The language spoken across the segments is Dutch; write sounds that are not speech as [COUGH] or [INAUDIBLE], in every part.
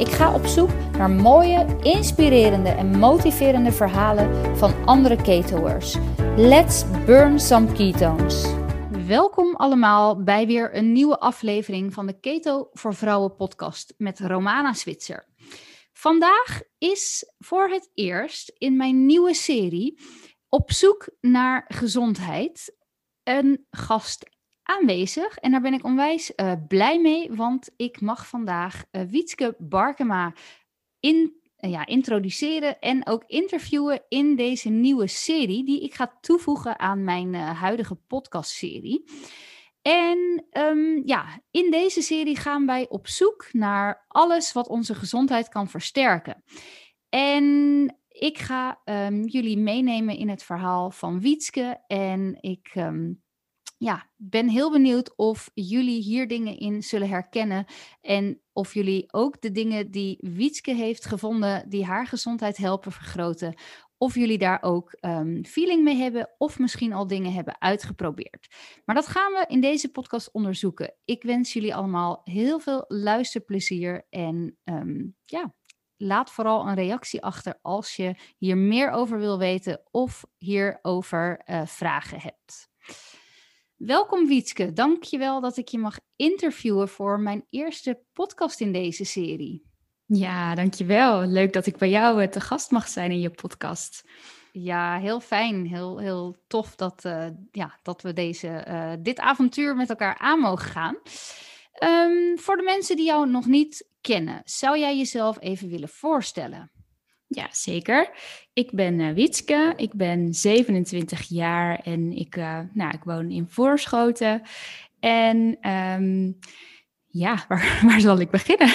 Ik ga op zoek naar mooie, inspirerende en motiverende verhalen van andere ketoers. Let's burn some ketones. Welkom allemaal bij weer een nieuwe aflevering van de Keto voor Vrouwen podcast met Romana Switzer. Vandaag is voor het eerst in mijn nieuwe serie op zoek naar gezondheid een gast aanwezig. En daar ben ik onwijs uh, blij mee, want ik mag vandaag uh, Wietske Barkema in, uh, ja, introduceren en ook interviewen in deze nieuwe serie, die ik ga toevoegen aan mijn huidige podcastserie. En um, ja, in deze serie gaan wij op zoek naar alles wat onze gezondheid kan versterken. En ik ga um, jullie meenemen in het verhaal van Wietske en ik um, ja, ben heel benieuwd of jullie hier dingen in zullen herkennen. En of jullie ook de dingen die Wietske heeft gevonden, die haar gezondheid helpen vergroten. Of jullie daar ook um, feeling mee hebben, of misschien al dingen hebben uitgeprobeerd. Maar dat gaan we in deze podcast onderzoeken. Ik wens jullie allemaal heel veel luisterplezier. En um, ja, laat vooral een reactie achter als je hier meer over wil weten of hierover uh, vragen hebt. Welkom Wietske, dankjewel dat ik je mag interviewen voor mijn eerste podcast in deze serie. Ja, dankjewel. Leuk dat ik bij jou te gast mag zijn in je podcast. Ja, heel fijn. Heel, heel tof dat, uh, ja, dat we deze, uh, dit avontuur met elkaar aan mogen gaan. Um, voor de mensen die jou nog niet kennen, zou jij jezelf even willen voorstellen? Ja, zeker. Ik ben uh, Wietske, ik ben 27 jaar en ik, uh, nou, ik woon in Voorschoten. En um, ja, [LAUGHS] waar, waar zal ik beginnen?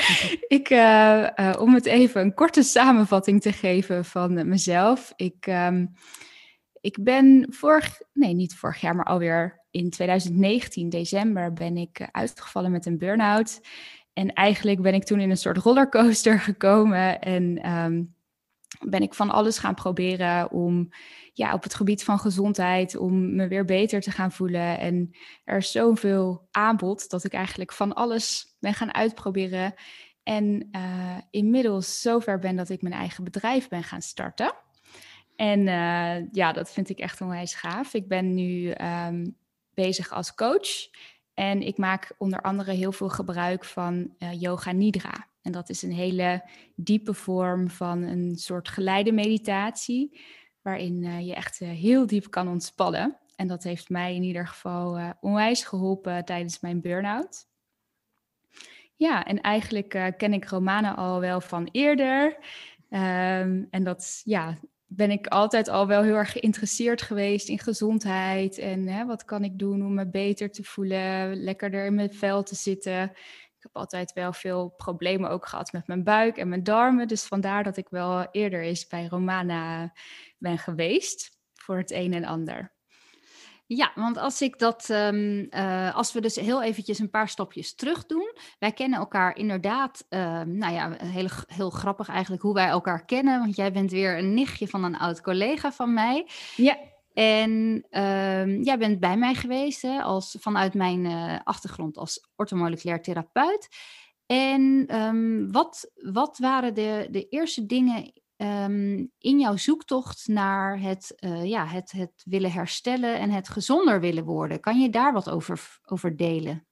[LAUGHS] ik, uh, om het even een korte samenvatting te geven van mezelf. Ik, um, ik ben vorig, nee niet vorig jaar, maar alweer in 2019, december, ben ik uitgevallen met een burn-out. En eigenlijk ben ik toen in een soort rollercoaster [LAUGHS] gekomen en um, ben ik van alles gaan proberen om ja, op het gebied van gezondheid, om me weer beter te gaan voelen. En er is zoveel aanbod dat ik eigenlijk van alles ben gaan uitproberen. En uh, inmiddels zover ben dat ik mijn eigen bedrijf ben gaan starten. En uh, ja, dat vind ik echt onwijs gaaf. Ik ben nu um, bezig als coach. En ik maak onder andere heel veel gebruik van uh, yoga nidra. En dat is een hele diepe vorm van een soort geleide meditatie, waarin uh, je echt uh, heel diep kan ontspannen. En dat heeft mij in ieder geval onwijs geholpen tijdens mijn burn-out. Ja, en eigenlijk ken ik Romana al wel van eerder. Um, en dat, ja, ben ik altijd al wel heel erg geïnteresseerd geweest in gezondheid. En hè, wat kan ik doen om me beter te voelen, lekkerder in mijn vel te zitten. Ik heb altijd wel veel problemen ook gehad met mijn buik en mijn darmen. Dus vandaar dat ik wel eerder eens bij Romana ben geweest voor het een en ander. Ja, want als ik dat, um, uh, als we dus heel eventjes een paar stapjes terug doen. Wij kennen elkaar inderdaad, uh, nou ja, heel, heel grappig eigenlijk hoe wij elkaar kennen. Want jij bent weer een nichtje van een oud collega van mij. Ja. En um, jij bent bij mij geweest hè, als, vanuit mijn uh, achtergrond als orthomoleculair therapeut. En um, wat, wat waren de, de eerste dingen um, in jouw zoektocht naar het, uh, ja, het, het willen herstellen en het gezonder willen worden. Kan je daar wat over, over delen?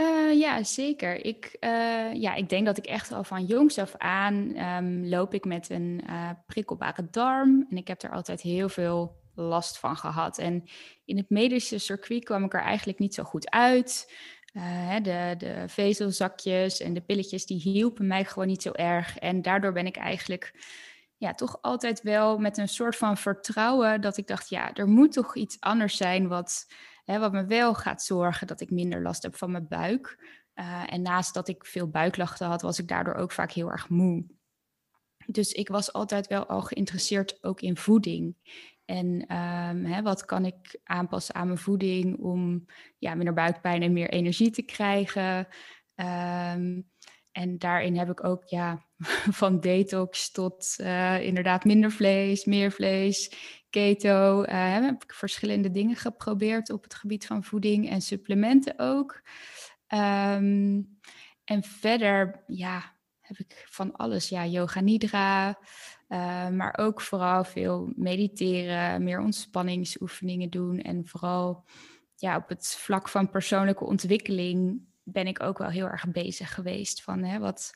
Uh, ja, zeker. Ik, uh, ja, ik denk dat ik echt al van jongs af aan um, loop ik met een prikkelbare darm. En ik heb er altijd heel veel last van gehad. En in het medische circuit kwam ik er eigenlijk niet zo goed uit. Uh, de, vezelzakjes en de pilletjes, die hielpen mij gewoon niet zo erg. En daardoor ben ik eigenlijk ja, toch altijd wel met een soort van vertrouwen dat ik dacht, ja, er moet toch iets anders zijn wat, hè, wat me wel gaat zorgen dat ik minder last heb van mijn buik. Uh, en naast dat ik veel buiklachten had, was ik daardoor ook vaak heel erg moe. Dus ik was altijd wel al geïnteresseerd ook in voeding. En ehm, hè, wat kan ik aanpassen aan mijn voeding om ja, minder buikpijn en meer energie te krijgen? Ehm, en daarin heb ik ook ja, [LAUGHS] van detox tot uh, inderdaad minder vlees, meer vlees, keto. Uh, heb ik verschillende dingen geprobeerd op het gebied van voeding en supplementen ook. Um, en verder, ja, heb ik van alles. Ja, yoga nidra, uh, maar ook vooral veel mediteren, meer ontspanningsoefeningen doen. En vooral ja, op het vlak van persoonlijke ontwikkeling ben ik ook wel heel erg bezig geweest. Van, hè, wat,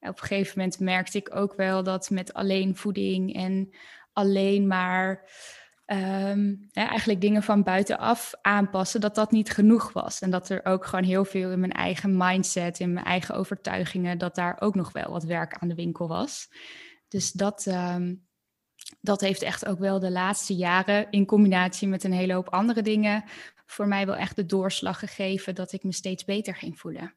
op een gegeven moment merkte ik ook wel dat met alleen voeding en alleen maar um, eigenlijk dingen van buitenaf aanpassen, dat dat niet genoeg was. En dat er ook gewoon heel veel in mijn eigen mindset, in mijn eigen overtuigingen, dat daar ook nog wel wat werk aan de winkel was. Dus dat, um, dat heeft echt ook wel de laatste jaren in combinatie met een hele hoop andere dingen voor mij wel echt de doorslag gegeven dat ik me steeds beter ging voelen.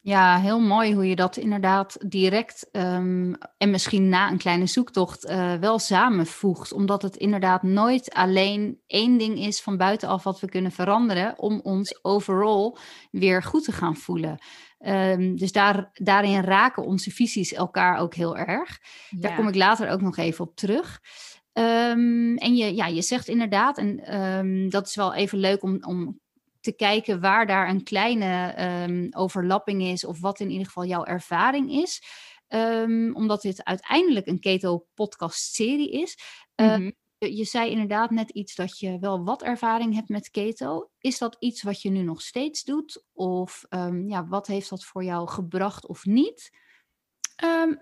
Ja, heel mooi hoe je dat inderdaad direct um, en misschien na een kleine zoektocht uh, wel samenvoegt. Omdat het inderdaad nooit alleen één ding is van buitenaf wat we kunnen veranderen om ons overal weer goed te gaan voelen. Um, dus daar, daarin raken onze visies elkaar ook heel erg. Ja. Daar kom ik later ook nog even op terug. Um, en je, ja, je zegt inderdaad, en dat is wel even leuk om, om te kijken waar daar een kleine overlapping is of wat in ieder geval jouw ervaring is. Omdat dit uiteindelijk een keto-podcast-serie is. Uh, mm Je zei inderdaad net iets dat je wel wat ervaring hebt met keto. Is dat iets wat je nu nog steeds doet? Of um, ja, wat heeft dat voor jou gebracht of niet?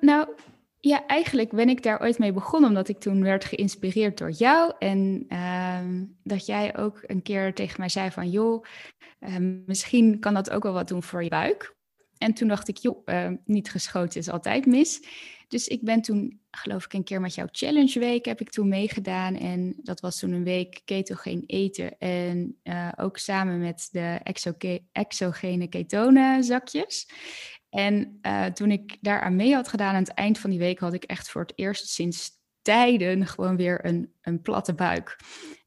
nou, ja, eigenlijk ben ik daar ooit mee begonnen, omdat ik toen werd geïnspireerd door jou. En uh, dat jij ook een keer tegen mij zei van, joh, misschien kan dat ook wel wat doen voor je buik. En toen dacht ik, joh, uh, niet geschoten is altijd mis. Dus ik ben toen, geloof ik, een keer met jouw challenge week heb ik toen meegedaan. En dat was toen een week ketogeen eten. En uh, ook samen met de exogene ketone zakjes. En uh, toen ik daaraan mee had gedaan aan het eind van die week, had ik echt voor het eerst sinds tijden gewoon weer een, een platte buik.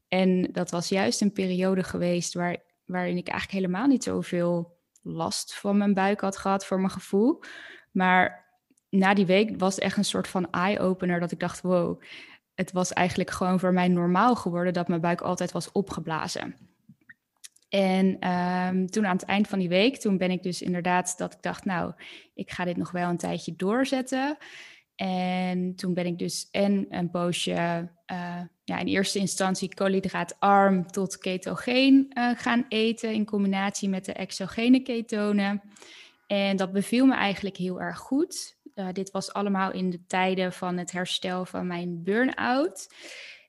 En dat was juist een periode geweest waar, waarin ik eigenlijk helemaal niet zoveel last van mijn buik had gehad voor mijn gevoel. Maar na die week was het echt een soort van eye-opener dat ik dacht, wow, het was eigenlijk gewoon voor mij normaal geworden dat mijn buik altijd was opgeblazen. En um, toen aan het eind van die week, toen ben ik dus inderdaad dat ik dacht, nou, ik ga dit nog wel een tijdje doorzetten. En toen ben ik dus en een poosje, uh, ja, in eerste instantie koolhydraatarm tot ketogeen uh, gaan eten in combinatie met de exogene ketonen. En dat beviel me eigenlijk heel erg goed. Uh, dit was allemaal in de tijden van het herstel van mijn burn-out.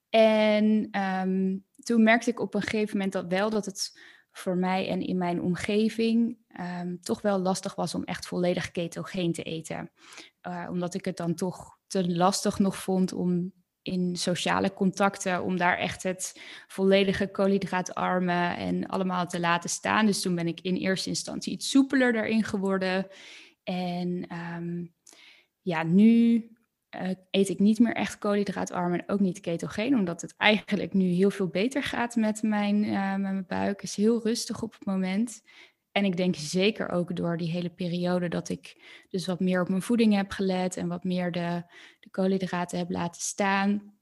En um, toen merkte ik op een gegeven moment dat wel dat het voor mij en in mijn omgeving um, toch wel lastig was om echt volledig ketogeen te eten. Uh, omdat ik het dan toch te lastig nog vond om in sociale contacten, om daar echt het volledige koolhydraatarme en allemaal te laten staan. Dus toen ben ik in eerste instantie iets soepeler daarin geworden. En um, ja, nu uh, eet ik niet meer echt koolhydraatarm en ook niet ketogeen, omdat het eigenlijk nu heel veel beter gaat met mijn, uh, met mijn buik. is heel rustig op het moment. En ik denk zeker ook door die hele periode dat ik dus wat meer op mijn voeding heb gelet en wat meer de, de koolhydraten heb laten staan.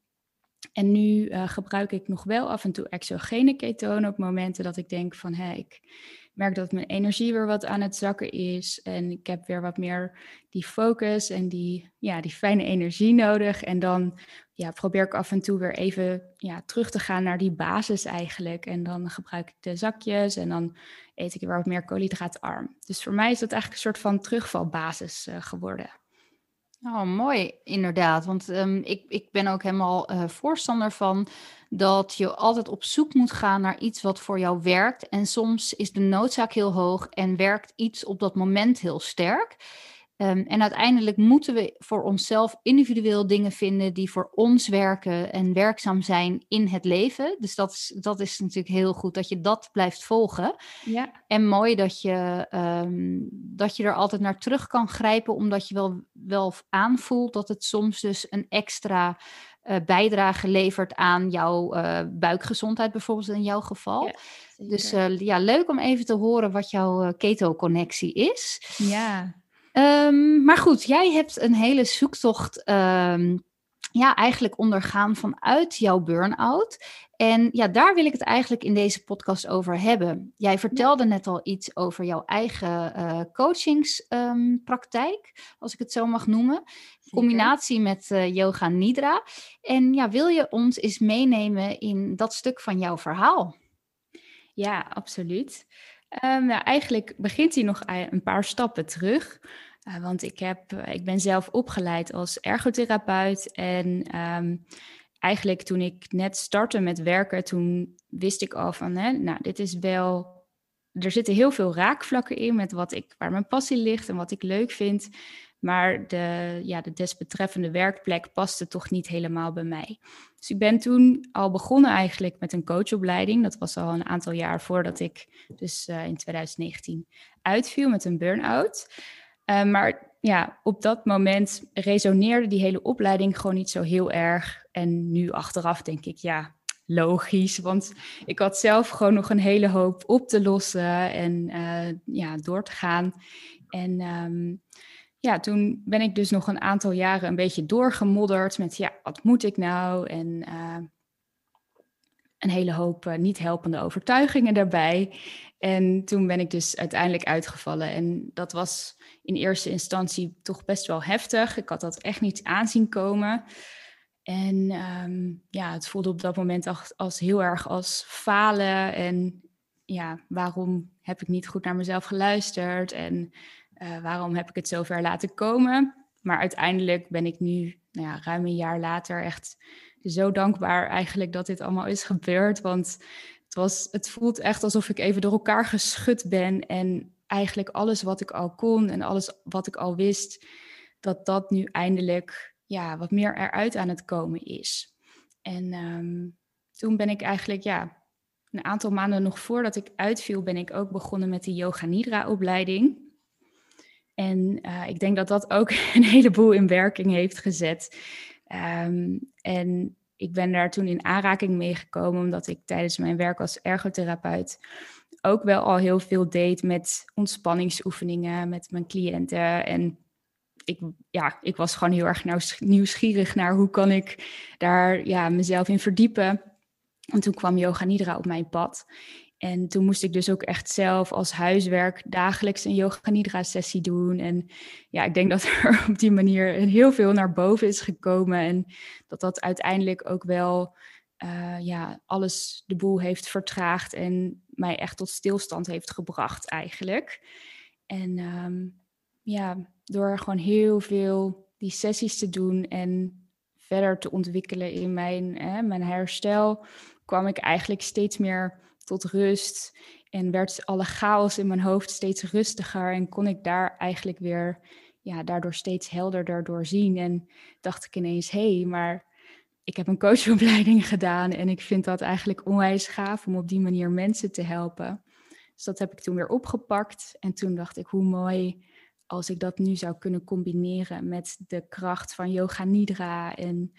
En nu uh, gebruik ik nog wel af en toe exogene ketonen op momenten dat ik denk van hé, ik, merk dat mijn energie weer wat aan het zakken is. En ik heb weer wat meer die focus en die, ja, die fijne energie nodig. En dan ja, probeer ik af en toe weer even ja, terug te gaan naar die basis eigenlijk. En dan gebruik ik de zakjes en dan eet ik weer wat meer koolhydraatarm. Dus voor mij is dat eigenlijk een soort van terugvalbasis uh, geworden. Oh, mooi, inderdaad. Want um, ik, ik ben ook helemaal uh, voorstander van dat je altijd op zoek moet gaan naar iets wat voor jou werkt. En soms is de noodzaak heel hoog en werkt iets op dat moment heel sterk. Um, en uiteindelijk moeten we voor onszelf individueel dingen vinden die voor ons werken en werkzaam zijn in het leven. Dus dat is, dat is natuurlijk heel goed dat je dat blijft volgen. Ja. En mooi dat je, um, dat je er altijd naar terug kan grijpen, omdat je wel, wel aanvoelt dat het soms dus een extra bijdrage levert aan jouw buikgezondheid, bijvoorbeeld in jouw geval. dus ja, leuk om even te horen wat jouw keto-connectie is. Ja. Um, maar goed, jij hebt een hele zoektocht um, ja, eigenlijk ondergaan vanuit jouw burn-out. En ja, daar wil ik het eigenlijk in deze podcast over hebben. Jij vertelde net al iets over jouw eigen uh, coachingspraktijk, als ik het zo mag noemen. Combinatie met uh, yoga nidra. En ja, wil je ons eens meenemen in dat stuk van jouw verhaal? Ja, absoluut. Um, nou, eigenlijk begint hij nog een paar stappen terug. Uh, want ik, heb, ik ben zelf opgeleid als ergotherapeut en um, eigenlijk toen ik net startte met werken, toen wist ik al van, hè, nou, dit is wel. Er zitten heel veel raakvlakken in met wat ik, waar mijn passie ligt en wat ik leuk vind. Maar de, ja, de desbetreffende werkplek paste toch niet helemaal bij mij. Dus ik ben toen al begonnen eigenlijk met een coachopleiding. Dat was al een aantal jaar voordat ik dus uh, in 2019 uitviel met een burn-out. Uh, maar ja, op dat moment resoneerde die hele opleiding gewoon niet zo heel erg. En nu achteraf denk ik, ja, logisch. Want ik had zelf gewoon nog een hele hoop op te lossen en uh, ja, door te gaan. En um, ja, toen ben ik dus nog een aantal jaren een beetje doorgemodderd met, ja, wat moet ik nou? En uh, een hele hoop uh, niet helpende overtuigingen daarbij. En toen ben ik dus uiteindelijk uitgevallen. En dat was in eerste instantie toch best wel heftig. Ik had dat echt niet aanzien komen. En um, ja, het voelde op dat moment als, als heel erg als falen. En ja, waarom heb ik niet goed naar mezelf geluisterd? En uh, waarom heb ik het zover laten komen? Maar uiteindelijk ben ik nu, nou ja, ruim een jaar later, echt zo dankbaar eigenlijk dat dit allemaal is gebeurd. Want het, was, het voelt echt alsof ik even door elkaar geschud ben. En eigenlijk alles wat ik al kon en alles wat ik al wist, dat dat nu eindelijk ja, wat meer eruit aan het komen is. En um, toen ben ik eigenlijk, ja, een aantal maanden nog voordat ik uitviel, ben ik ook begonnen met de Yoga Nidra opleiding. En uh, ik denk dat dat ook [LAUGHS] een heleboel in werking heeft gezet. Um, en ik ben daar toen in aanraking mee gekomen, omdat ik tijdens mijn werk als ergotherapeut ook wel al heel veel deed met ontspanningsoefeningen met mijn cliënten. En ik, ja, ik was gewoon heel erg nieuwsgierig naar hoe kan ik daar ja, mezelf in verdiepen. En toen kwam Yoga Nidra op mijn pad. En toen moest ik dus ook echt zelf als huiswerk dagelijks een yoga nidra sessie doen. En ja, ik denk dat [LAUGHS] er op die manier heel veel naar boven is gekomen. En dat dat uiteindelijk ook wel uh, ja, alles de boel heeft vertraagd en mij echt tot stilstand heeft gebracht eigenlijk. En um, ja, door gewoon heel veel die sessies te doen en verder te ontwikkelen in mijn, mijn herstel, kwam ik eigenlijk steeds meer tot rust en werd alle chaos in mijn hoofd steeds rustiger en kon ik daar eigenlijk weer, ja, daardoor steeds helderder doorzien. En dacht ik ineens, hé, hey, maar ik heb een coachopleiding [LAUGHS] gedaan en ik vind dat eigenlijk onwijs gaaf om op die manier mensen te helpen. Dus dat heb ik toen weer opgepakt en toen dacht ik, hoe mooi als ik dat nu zou kunnen combineren met de kracht van yoga nidra en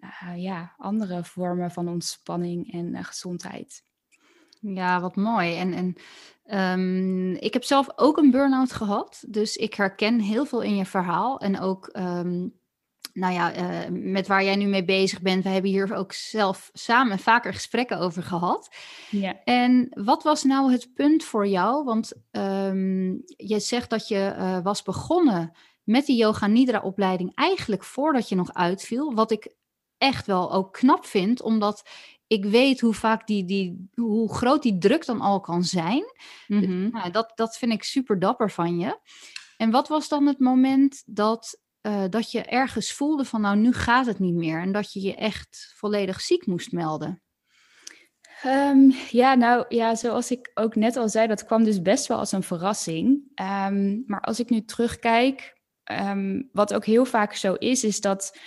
uh, ja, andere vormen van ontspanning en uh, gezondheid. Ja, wat mooi. En, en um, ik heb zelf ook een burn-out gehad. Dus ik herken heel veel in je verhaal. En ook, um, nou ja, uh, met waar jij nu mee bezig bent. We hebben hier ook zelf samen vaker gesprekken over gehad. Ja. En wat was nou het punt voor jou? Want um, je zegt dat je uh, was begonnen met die Yoga Nidra opleiding eigenlijk voordat je nog uitviel. Wat ik echt wel ook knap vind, omdat ik weet hoe vaak die, die, hoe groot die druk dan al kan zijn. Mm -hmm. nou, dat, dat vind ik super dapper van je. En wat was dan het moment dat, uh, dat je ergens voelde van nou nu gaat het niet meer en dat je je echt volledig ziek moest melden? Um, ja, nou ja, zoals ik ook net al zei, dat kwam dus best wel als een verrassing. Um, maar als ik nu terugkijk, um, wat ook heel vaak zo is, is dat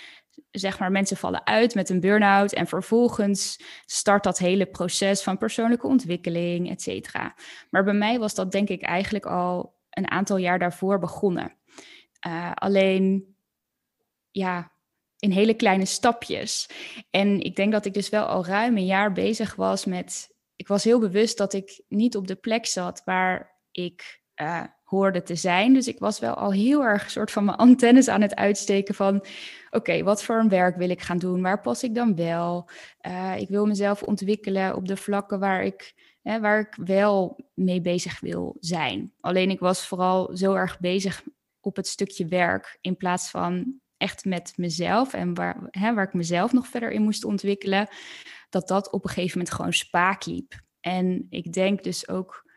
zeg maar, mensen vallen uit met een burn-out en vervolgens start dat hele proces van persoonlijke ontwikkeling, et cetera. Maar bij mij was dat denk ik eigenlijk al een aantal jaar daarvoor begonnen. Uh, alleen, ja, in hele kleine stapjes. En ik denk dat ik dus wel al ruim een jaar bezig was met. Ik was heel bewust dat ik niet op de plek zat waar ik uh, hoorde te zijn. Dus ik was wel al heel erg soort van mijn antennes aan het uitsteken van oké, wat voor een werk wil ik gaan doen? Waar pas ik dan wel? Uh, ik wil mezelf ontwikkelen op de vlakken waar ik, hè, waar ik wel mee bezig wil zijn. Alleen ik was vooral zo erg bezig op het stukje werk in plaats van echt met mezelf en waar, hè, waar ik mezelf nog verder in moest ontwikkelen, dat dat op een gegeven moment gewoon spaak liep. En ik denk dus ook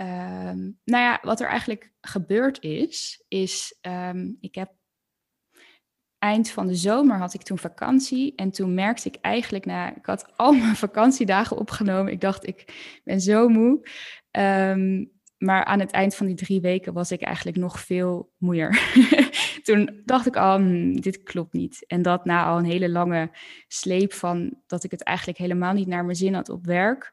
Um, nou ja, wat er eigenlijk gebeurd is, is um, ik heb eind van de zomer had ik toen vakantie en toen merkte ik eigenlijk, nou, ik had [LAUGHS] al mijn vakantiedagen opgenomen. Ik dacht, ik ben zo moe. Um, maar aan het eind van die drie weken was ik eigenlijk nog veel moeier. [LAUGHS] toen dacht ik al, hm, dit klopt niet. En dat na al een hele lange sleep van dat ik het eigenlijk helemaal niet naar mijn zin had op werk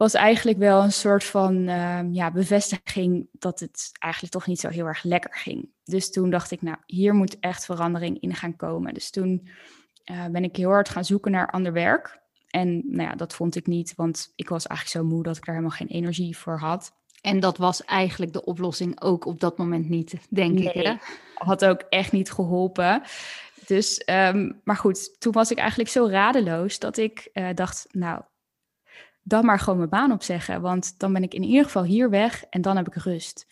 was eigenlijk wel een soort van uh, ja, bevestiging dat het eigenlijk toch niet zo heel erg lekker ging. Dus toen dacht ik, nou, hier moet echt verandering in gaan komen. Dus toen uh, ben ik heel hard gaan zoeken naar ander werk. En nou ja, dat vond ik niet, want ik was eigenlijk zo moe dat ik er helemaal geen energie voor had. En dat was eigenlijk de oplossing ook op dat moment niet, denk nee, ik. Hè? Had ook echt niet geholpen. Dus, um, maar goed, toen was ik eigenlijk zo radeloos dat ik uh, dacht, nou, dan maar gewoon mijn baan opzeggen. Want dan ben ik in ieder geval hier weg en dan heb ik rust.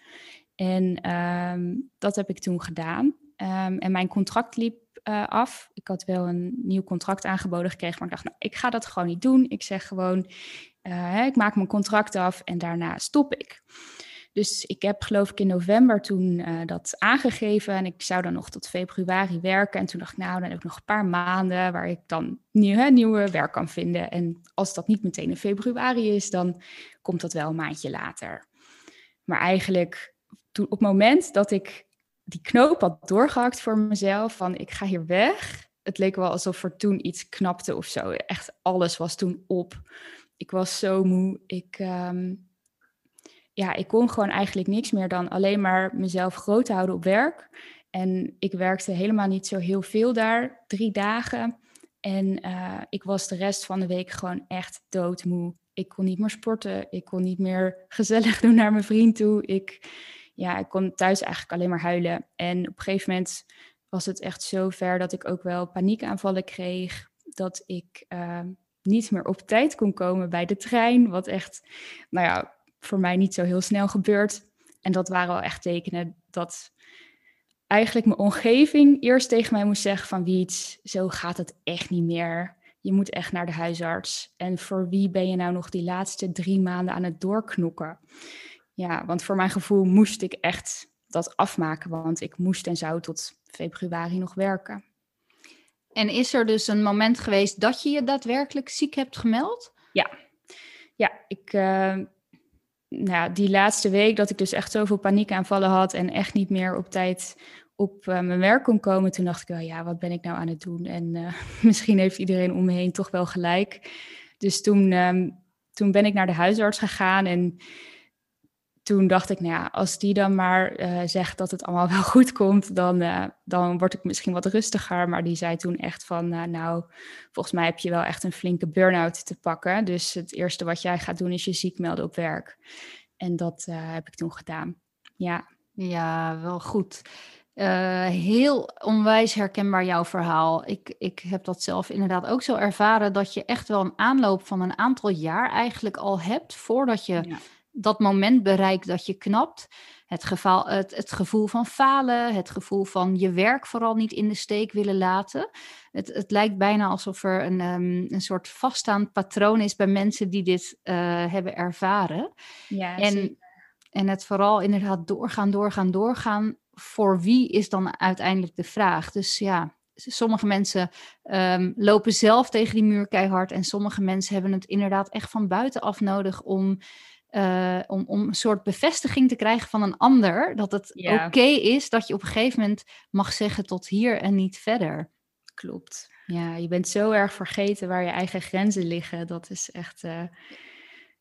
En um, dat heb ik toen gedaan. Um, en mijn contract liep uh, af. Ik had wel een nieuw contract aangeboden gekregen, maar ik dacht, nou, ik ga dat gewoon niet doen. Ik zeg gewoon, uh, ik maak mijn contract af en daarna stop ik. Dus ik heb geloof ik in november toen uh, dat aangegeven en ik zou dan nog tot februari werken. En toen dacht ik, nou, dan heb ik nog een paar maanden waar ik dan nieuw, nieuwe werk kan vinden. En als dat niet meteen in februari is, dan komt dat wel een maandje later. Maar eigenlijk toen, op het moment dat ik die knoop had doorgehakt voor mezelf, van ik ga hier weg. Het leek wel alsof er toen iets knapte of zo. Echt alles was toen op. Ik was zo moe. Ik, um, ja, ik kon gewoon eigenlijk niks meer dan alleen maar mezelf groot houden op werk. En ik werkte helemaal niet zo heel veel daar, drie dagen. En uh, ik was de rest van de week gewoon echt doodmoe. Ik kon niet meer sporten, ik kon niet meer [LAUGHS] gezellig doen naar mijn vriend toe. Ik, ja, ik kon thuis eigenlijk alleen maar huilen. En op een gegeven moment was het echt zo ver dat ik ook wel paniekaanvallen kreeg. Dat ik uh, niet meer op tijd kon komen bij de trein. Wat echt, nou ja, voor mij niet zo heel snel gebeurt. En dat waren wel echt tekenen dat eigenlijk mijn omgeving eerst tegen mij moest zeggen van wie zo gaat het echt niet meer. Je moet echt naar de huisarts. En voor wie ben je nou nog die laatste drie maanden aan het doorknokken? Ja, want voor mijn gevoel moest ik echt dat afmaken, want ik moest en zou tot februari nog werken. En is er dus een moment geweest dat je je daadwerkelijk ziek hebt gemeld? Ja, ja ik, uh, nou, die laatste week dat ik dus echt zoveel paniekaanvallen had en echt niet meer op tijd op uh, mijn werk kon komen, toen dacht ik wel, ja, wat ben ik nou aan het doen? En uh, [LAUGHS] misschien heeft iedereen om me heen toch wel gelijk. Dus toen, um, toen ben ik naar de huisarts gegaan en toen dacht ik, nou ja, als die dan maar uh, zegt dat het allemaal [LAUGHS] wel goed komt, dan, uh, dan word ik misschien wat rustiger. Maar die zei toen echt van, uh, nou, volgens mij heb je wel echt een flinke burn-out te pakken. Dus het eerste wat jij gaat doen is je ziek melden op werk. En dat heb ik toen gedaan. Ja. Ja, wel goed. heel onwijs herkenbaar jouw verhaal. Ik, ik heb dat zelf inderdaad ook zo ervaren dat je echt wel een aanloop van een aantal jaar eigenlijk al hebt voordat je. Ja dat moment bereikt dat je knapt. Het, geval, het, het, gevoel van falen, het gevoel van je werk vooral niet in de steek willen laten. Het, het lijkt bijna alsof er een, um, een soort vaststaand patroon is bij mensen die dit uh, hebben ervaren. Ja, en, en het vooral inderdaad doorgaan, doorgaan, doorgaan. Voor wie is dan uiteindelijk de vraag? Dus ja, sommige mensen um, lopen zelf tegen die muur keihard. En sommige mensen hebben het inderdaad echt van buitenaf nodig om uh, om, om een soort bevestiging te krijgen van een ander. Dat het ja. oké okay is dat je op een gegeven moment mag zeggen tot hier en niet verder. Klopt. Ja, je bent zo erg vergeten waar je eigen grenzen liggen. Dat is echt uh,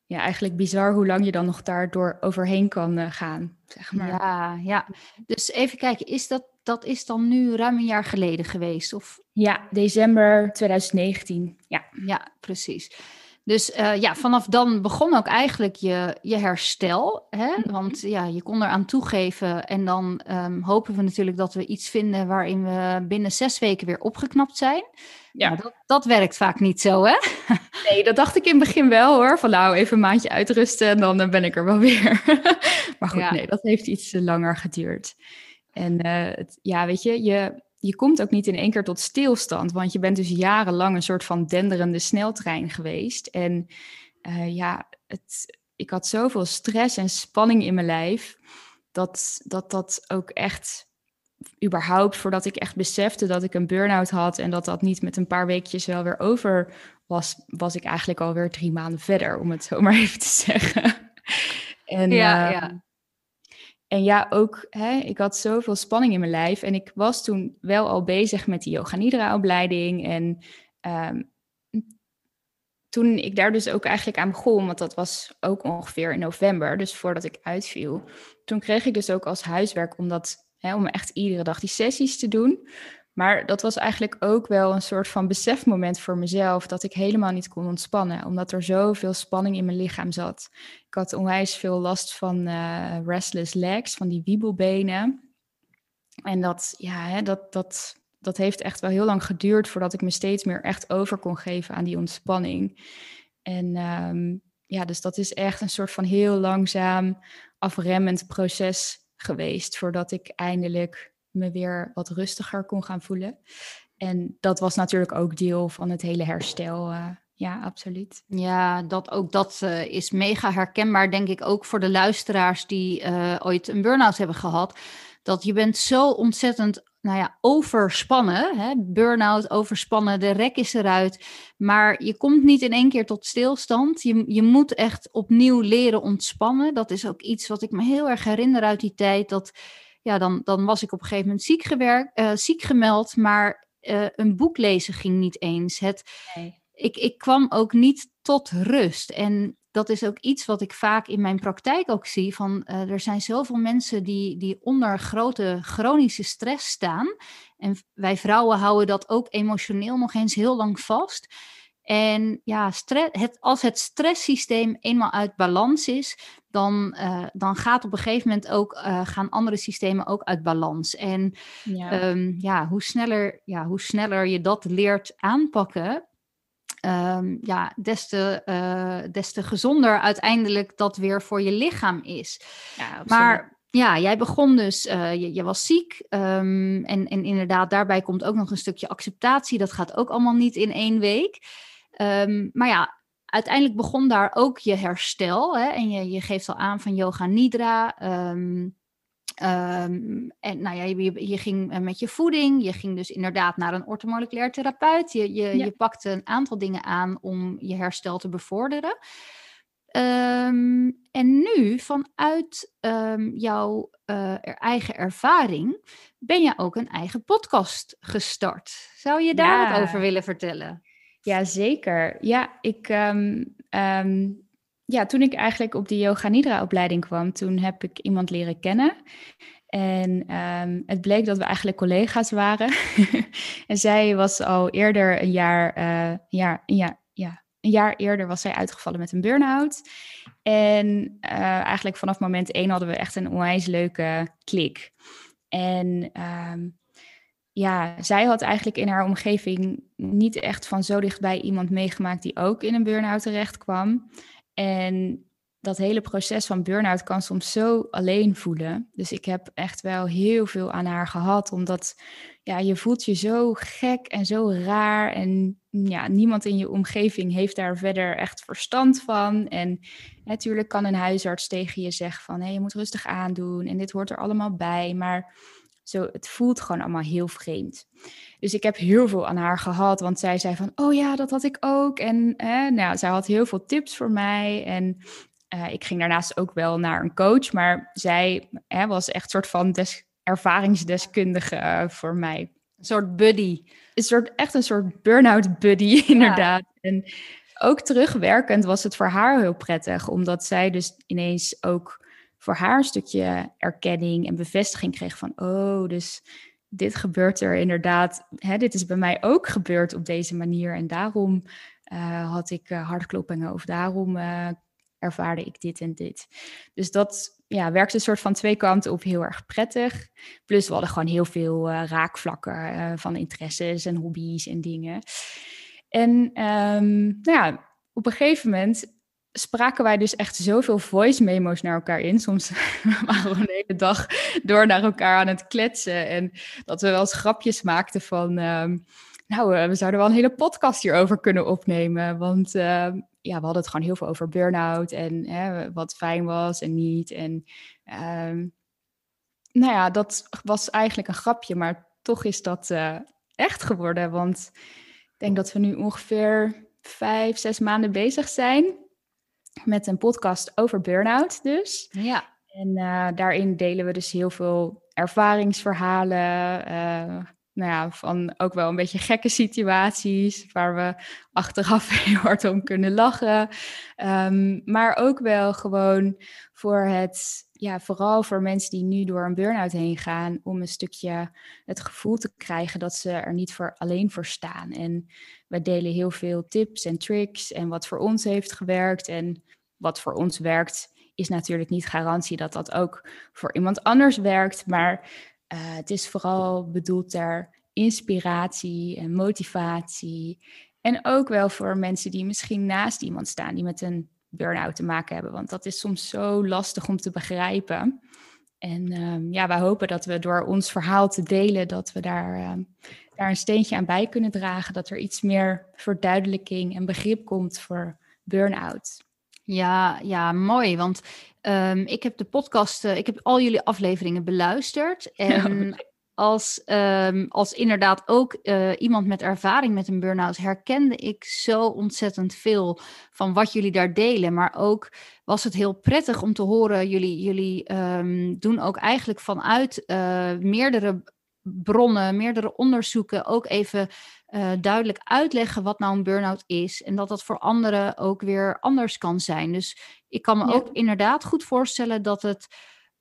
ja, eigenlijk bizar hoe lang je dan nog daardoor overheen kan uh, gaan. Zeg maar. Ja, ja. Dus even kijken, is dat dat is dan nu ruim een jaar geleden geweest? Of? Ja, december 2019. Ja, ja precies. Dus uh, ja, vanaf dan begon ook eigenlijk je, je herstel. Hè? Mhm. Want ja, je kon eraan toegeven. En dan um, hopen we natuurlijk dat we iets vinden waarin we binnen zes weken weer opgeknapt zijn. Ja, dat, dat werkt vaak niet zo, hè? [LAUGHS] Nee, dat dacht ik in het begin wel hoor. Van nou, even een maandje uitrusten en dan ben ik er wel [LAUGHS] weer. maar goed, nee, dat heeft iets langer geduurd. En uh, het, ja, weet je, je, je komt ook niet in één keer tot stilstand, want je bent dus jarenlang een soort van denderende sneltrein geweest. En uh, ja, het, ik had zoveel stress en spanning in mijn lijf, dat dat, dat ook echt überhaupt voordat ik echt besefte dat ik een burn-out had en dat dat niet met een paar weekjes wel weer over was, was ik eigenlijk alweer drie maanden verder, om het zo [LAUGHS] maar even te zeggen. En, ja, uh, ja. En ja, ook, hè, ik had zoveel spanning in mijn lijf. En ik was toen wel al bezig met die Yoga Nidra opleiding. En um, toen ik daar dus ook eigenlijk aan begon, want dat was ook ongeveer in november, dus voordat ik uitviel. Toen kreeg ik dus ook als huiswerk om, dat, hè, om echt iedere dag die sessies te doen. Maar dat was eigenlijk ook wel een soort van besefmoment voor mezelf dat ik helemaal niet kon ontspannen, omdat er zoveel spanning in mijn lichaam zat. Ik had onwijs veel last van uh, restless legs, van die wiebelbenen. En dat, ja, hè, dat, dat, dat heeft echt wel heel lang geduurd voordat ik me steeds meer echt over kon geven aan die ontspanning. En um, ja, dus dat is echt een soort van heel langzaam afremmend proces geweest voordat ik eindelijk me weer wat rustiger kon gaan voelen. En dat was natuurlijk ook deel van het hele herstel. Uh, ja, absoluut. Ja, dat, ook dat uh, is mega herkenbaar, denk ik, ook voor de luisteraars die uh, ooit een burn-out hebben gehad. Dat je bent zo ontzettend nou ja, overspannen. Hè? Burn-out, overspannen, de rek is eruit. Maar je komt niet in één keer tot stilstand. Je, je moet echt opnieuw leren ontspannen. Dat is ook iets wat ik me heel erg herinner uit die tijd. Dat ja, dan, dan was ik op een gegeven moment ziek, gewerkt, uh, ziek gemeld, maar uh, een boek lezen ging niet eens. Het, nee. ik, ik kwam ook niet tot rust. En dat is ook iets wat ik vaak in mijn praktijk ook zie. Van, uh, er zijn zoveel mensen die, die onder grote chronische stress staan. En wij vrouwen houden dat ook emotioneel nog eens heel lang vast. En ja, het, als het stresssysteem eenmaal uit balans is, dan, uh, dan gaat op een gegeven moment ook, uh, gaan andere systemen ook uit balans. En ja. Um, ja, hoe, sneller, ja, hoe sneller je dat leert aanpakken, um, ja, des, te, uh, des te gezonder uiteindelijk dat weer voor je lichaam is. Ja, maar ja, jij begon dus, je, je, was ziek. Um, en, en inderdaad, daarbij komt ook nog een stukje acceptatie. Dat gaat ook allemaal niet in één week. Um, maar ja, uiteindelijk begon daar ook je herstel. Hè? En je, je geeft al aan van yoga nidra. Um, um, en nou ja, je, je, ging eh, met je voeding. Je ging dus inderdaad naar een ortomoleculair therapeut. Je, je, ja. je pakte een aantal dingen aan om je herstel te bevorderen. Um, en nu, vanuit um, jouw uh, eigen ervaring, ben je ook een eigen podcast gestart. Zou je daar ja. wat over willen vertellen? Ja, zeker. Ja, ik, um, um, ja, toen ik eigenlijk op de Yoga Nidra opleiding kwam, toen heb ik iemand leren kennen. En um, het bleek dat we eigenlijk collega's waren. [LAUGHS] en zij was al eerder een jaar, jaar, een jaar, ja, een jaar eerder was zij uitgevallen met een burn-out. En uh, eigenlijk vanaf moment één hadden we echt een onwijs leuke klik. En ja, zij had eigenlijk in haar omgeving niet echt van zo dichtbij iemand meegemaakt die ook in een burn-out terecht kwam. En dat hele proces van burn-out kan soms zo alleen voelen. Dus ik heb echt wel heel veel aan haar gehad, omdat ja, je voelt je zo gek en zo raar. En ja, niemand in je omgeving heeft daar verder echt verstand van. En natuurlijk kan een huisarts tegen je zeggen van hé, je moet rustig aandoen en dit hoort er allemaal bij. Maar zo, het voelt gewoon allemaal heel vreemd. Dus ik heb heel veel aan haar gehad, want zij zei van, oh ja, dat had ik ook. En eh, nou, zij had heel veel tips voor mij. En uh, ik ging daarnaast ook wel naar een coach, maar zij hè, was echt een soort van des, ervaringsdeskundige uh, voor mij. Een soort buddy. Een soort, echt een soort burn-out buddy, [LAUGHS] inderdaad. Ja. En ook terugwerkend was het voor haar heel prettig, omdat zij dus ineens ook voor haar een stukje erkenning en bevestiging kreeg van, oh, dus dit gebeurt er inderdaad, hè, dit is bij mij ook gebeurd op deze manier en daarom uh, had ik uh, hartkloppingen of daarom uh, ervaarde ik dit en dit. Dus dat ja, werkte een soort van twee kanten op heel erg prettig. Plus we hadden gewoon heel veel raakvlakken van interesses en hobby's en dingen. En um, nou ja, op een gegeven moment spraken wij dus echt zoveel voice memo's naar elkaar in. Soms [LAUGHS] waren we een hele dag door naar elkaar aan het kletsen. En dat we wel eens grapjes maakten van... Um, nou, uh, we zouden wel een hele podcast hierover kunnen opnemen. Want uh, ja, we hadden het gewoon heel veel over burn-out en hè, wat fijn was en niet. En um, nou ja, dat was eigenlijk een grapje, maar toch is dat uh, echt geworden. Want ik denk dat we nu ongeveer vijf, zes maanden bezig zijn met een podcast over burn-out dus. Ja. En uh, daarin delen we dus heel veel ervaringsverhalen, uh, nou ja, van ook wel een beetje gekke situaties waar we achteraf [LAUGHS] heel hard om kunnen lachen. Um, maar ook wel gewoon voor het, ja, vooral voor mensen die nu door een burn-out heen gaan, om een stukje het gevoel te krijgen dat ze er niet voor alleen voor staan. En wij delen heel veel tips en tricks en wat voor ons heeft gewerkt en wat voor ons werkt. Is natuurlijk niet garantie dat dat ook voor iemand anders werkt, maar uh, het is vooral bedoeld ter inspiratie en motivatie. En ook wel voor mensen die misschien naast iemand staan die met een burn-out te maken hebben. Want dat is soms zo lastig om te begrijpen. En um, ja, wij hopen dat we door ons verhaal te delen, dat we daar, um, daar een steentje aan bij kunnen dragen. Dat er iets meer verduidelijking en begrip komt voor burn-out. Ja, ja, mooi. Want um, ik heb de podcast, uh, ik heb al jullie afleveringen beluisterd. [LAUGHS] En als, um, als inderdaad ook uh, iemand met ervaring met een burn-out herkende ik zo ontzettend veel van wat jullie daar delen. Maar ook was het heel prettig om te horen. Jullie, jullie um, doen ook eigenlijk vanuit uh, meerdere bronnen, meerdere onderzoeken ook even uh, duidelijk uitleggen wat nou een burn-out is. En dat dat voor anderen ook weer anders kan zijn. Dus ik kan me ja. ook inderdaad goed voorstellen dat het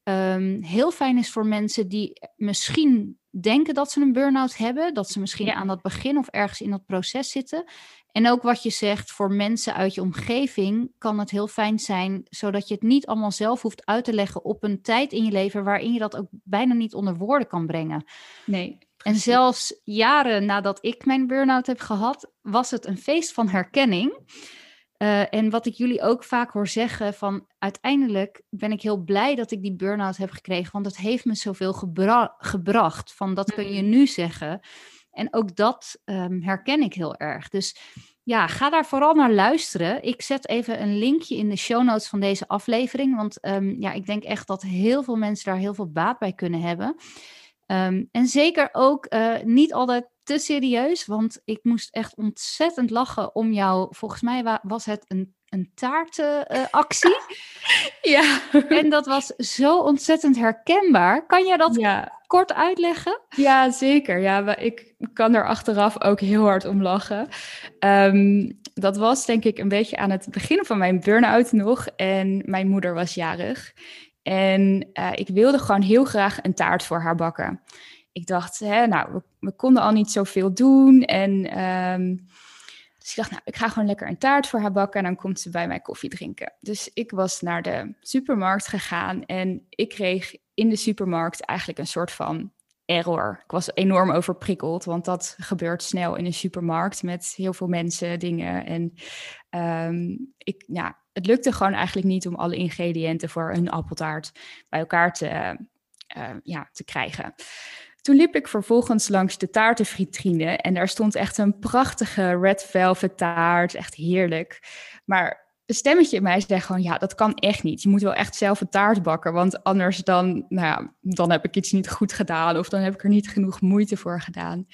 um, heel fijn is voor mensen die misschien denken dat ze een burn-out hebben. Dat ze misschien ja. aan dat begin of ergens in dat proces zitten. En ook wat je zegt, voor mensen uit je omgeving kan het heel fijn zijn, zodat je het niet allemaal zelf hoeft uit te leggen op een tijd in je leven waarin je dat ook bijna niet onder woorden kan brengen. Nee. En zelfs jaren nadat ik mijn burn-out heb gehad, was het een feest van herkenning. Uh, en wat ik jullie ook vaak hoor zeggen, van uiteindelijk ben ik heel blij dat ik die burn-out heb gekregen, want het heeft me zoveel gebra gebracht. Van dat kun je nu zeggen. En ook dat um, herken ik heel erg. Dus ja, ga daar vooral naar luisteren. Ik zet even een linkje in de show notes van deze aflevering, want um, ja, ik denk echt dat heel veel mensen daar heel veel baat bij kunnen hebben. Um, en zeker ook uh, niet altijd te serieus, want ik moest echt ontzettend lachen om jou. Volgens mij was het een, een taartenactie. Uh, [LAUGHS] ja. En dat was zo ontzettend herkenbaar. Kan je dat ja. kort uitleggen? Ja, zeker. Ja, ik kan er achteraf ook heel hard om lachen. Um, dat was denk ik een beetje aan het begin van mijn burn-out nog. En mijn moeder was jarig. En uh, ik wilde gewoon heel graag een taart voor haar bakken ik dacht, hè, nou, we, konden al niet zoveel doen. En um, dus ik dacht, nou, ik ga gewoon lekker een taart voor haar bakken en dan komt ze bij mij koffie drinken. Dus ik was naar de supermarkt gegaan en ik kreeg in de supermarkt eigenlijk een soort van error. Ik was enorm overprikkeld, want dat gebeurt snel in een supermarkt met heel veel mensen, dingen. En um, ik, ja, het lukte gewoon eigenlijk niet om alle ingrediënten voor een appeltaart bij elkaar te, uh, ja, te krijgen. Toen liep ik vervolgens langs de taartenvitrine en daar stond echt een prachtige red velvet taart, echt heerlijk. Maar een stemmetje in mij zei gewoon, ja, dat kan echt niet. Je moet wel echt zelf een taart bakken, want anders dan, nou ja, dan heb ik iets niet goed gedaan of dan heb ik er niet genoeg moeite voor gedaan.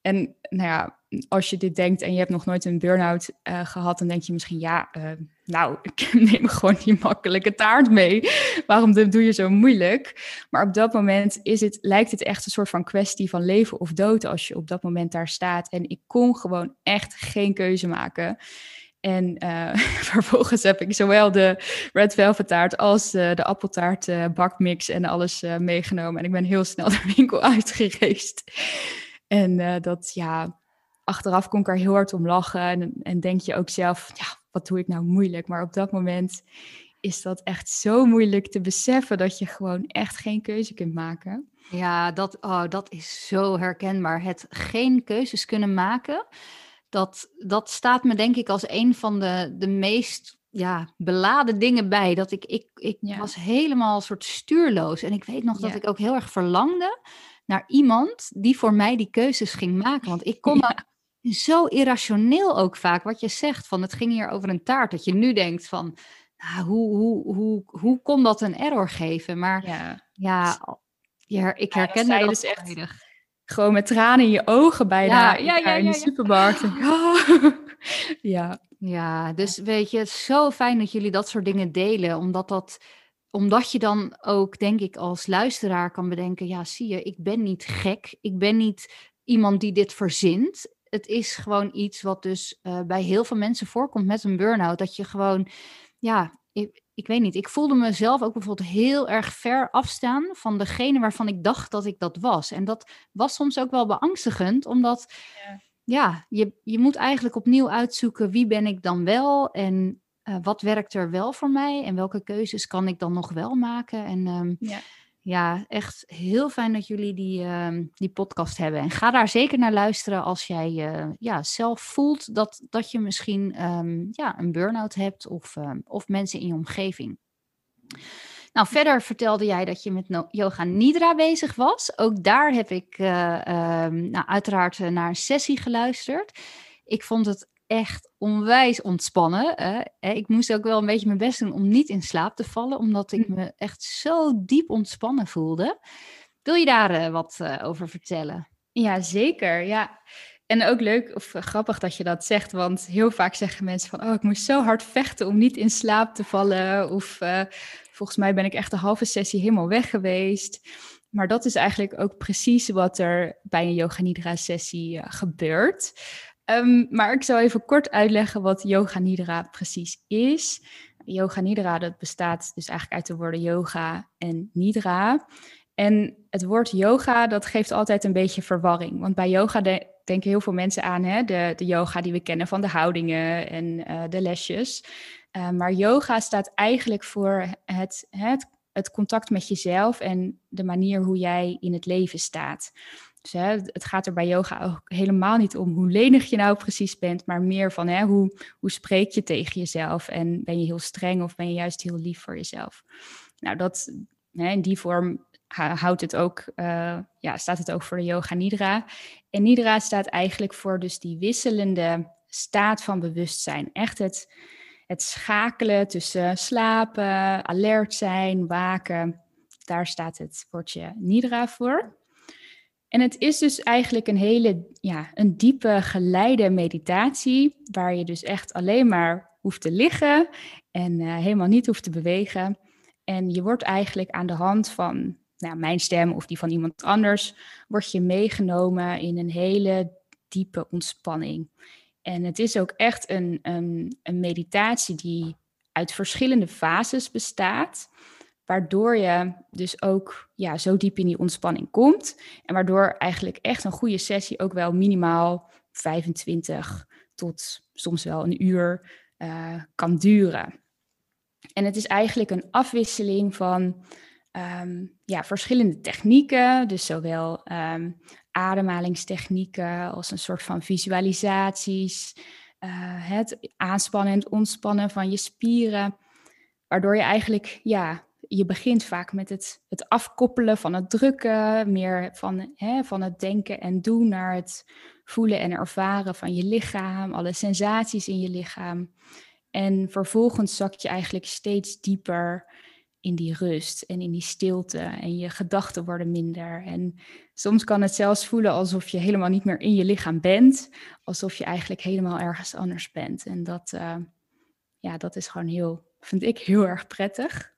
En nou ja, als je dit denkt en je hebt nog nooit een burn-out uh, gehad, dan denk je misschien, ja, uh, nou, [LAUGHS] ik neem gewoon die makkelijke taart mee. Waarom doe je zo moeilijk? Maar op dat moment is het, lijkt het echt een soort van kwestie van leven of dood als je op dat moment daar staat. En ik kon gewoon echt geen keuze maken. En uh, [LAUGHS] vervolgens heb ik zowel de red velvet taart als de appeltaart bakmix en alles meegenomen. En ik ben heel snel [LAUGHS] de winkel uitgereisd. En dat, ja, achteraf kon ik er heel hard om lachen. En, en denk je ook zelf, ja, wat doe ik nou moeilijk? Maar op dat moment is dat echt zo moeilijk te beseffen dat je gewoon echt geen keuze kunt maken. Ja, dat, oh, dat is zo herkenbaar. Het geen keuzes kunnen maken, dat, dat staat me denk ik als een van de, de meest ja, beladen dingen bij. Dat ik, ik, ik was helemaal een soort stuurloos. En ik weet nog dat ik ook heel erg verlangde naar iemand die voor mij die keuzes ging maken. Want ik kon ja. Zo irrationeel ook vaak, wat je zegt, van het ging hier over een taart. Dat je nu denkt van, nou, hoe, hoe, hoe, hoe kon dat een error geven? Maar ja, ja ik herken dat, dus echt gewoon met tranen in je ogen bijna ja, ja, ja, in de supermarkt. [LAUGHS] ja. ja, dus weet je, het is zo fijn dat jullie dat soort dingen delen, omdat dat omdat je dan ook, denk ik, als luisteraar kan bedenken: ja, zie je, ik ben niet gek. Ik ben niet iemand die dit verzint. Het is gewoon iets wat dus uh, bij heel veel mensen voorkomt met een burn-out. Dat je gewoon, ja, ik, ik weet niet, ik voelde mezelf ook bijvoorbeeld heel erg ver afstaan van degene waarvan ik dacht dat ik dat was. En dat was soms ook wel beangstigend, omdat ja, ja je, je moet eigenlijk opnieuw uitzoeken wie ben ik dan wel en uh, wat werkt er wel voor mij en welke keuzes kan ik dan nog wel maken. En um, ja ja, echt heel fijn dat jullie die, uh, die podcast hebben. En ga daar zeker naar luisteren als jij uh, ja, zelf voelt dat, dat je misschien um, ja, een burn-out hebt of, uh, of mensen in je omgeving. Nou, verder vertelde jij dat je met yoga nidra bezig was. Ook daar heb ik ehm, nou, uiteraard naar een sessie geluisterd. Ik vond het echt onwijs ontspannen. Ik moest ook wel een beetje mijn best doen om niet in slaap te vallen, omdat ik hm. me echt zo diep ontspannen voelde. Wil je daar uh, wat uh, over vertellen? Ja, zeker. Ja. En ook leuk of grappig dat je dat zegt, want heel vaak zeggen mensen van, oh, ik moest zo hard vechten om niet in slaap te vallen. Of volgens mij ben ik echt de halve sessie helemaal weg geweest. Maar dat is eigenlijk ook precies wat er bij een Yoga Nidra sessie gebeurt. Um, maar ik zal even kort uitleggen wat Yoga Nidra precies is. Yoga Nidra, dat bestaat dus eigenlijk uit de woorden yoga en nidra. En het woord yoga, dat geeft altijd een beetje verwarring. Want bij yoga denken heel veel mensen aan hè, de, de yoga die we kennen van de houdingen en uh, de lesjes. Uh, maar yoga staat eigenlijk voor het, het, het contact met jezelf en de manier hoe jij in het leven staat. Dus het gaat er bij yoga ook helemaal niet om hoe lenig je nou precies bent, maar meer van hè, hoe, hoe spreek je tegen jezelf en ben je heel streng of ben je juist heel lief voor jezelf. Nou, dat, hè, in die vorm houdt het ook, uh, ja, staat het ook voor de yoga nidra. En nidra staat eigenlijk voor dus die wisselende staat van bewustzijn. Echt het, het schakelen tussen slapen, alert zijn, waken. Daar staat het woordje nidra voor. En het is dus eigenlijk een hele, ja, een diepe geleide meditatie, waar je dus echt alleen maar hoeft te liggen en uh, helemaal niet hoeft te bewegen. En je wordt eigenlijk aan de hand van nou, mijn stem of die van iemand anders, word je meegenomen in een hele diepe ontspanning. En het is ook echt een, een, een meditatie die uit verschillende fases bestaat waardoor je dus ook ja, zo diep in die ontspanning komt. En waardoor eigenlijk echt een goede sessie ook wel minimaal 25 tot soms wel een uur uh, kan duren. En het is eigenlijk een afwisseling van um, ja, verschillende technieken, dus zowel um, ademhalingstechnieken als een soort van visualisaties, uh, het aanspannen en ontspannen van je spieren, waardoor je eigenlijk ja, je begint vaak met het, het afkoppelen van het drukken, meer van, hè, van het denken en doen naar het voelen en ervaren van je lichaam, alle sensaties in je lichaam. En vervolgens zak je eigenlijk steeds dieper in die rust en in die stilte en je gedachten worden minder. En soms kan het zelfs voelen alsof je helemaal niet meer in je lichaam bent, alsof je eigenlijk helemaal ergens anders bent. En dat, uh, ja, dat is gewoon heel, vind ik heel erg prettig.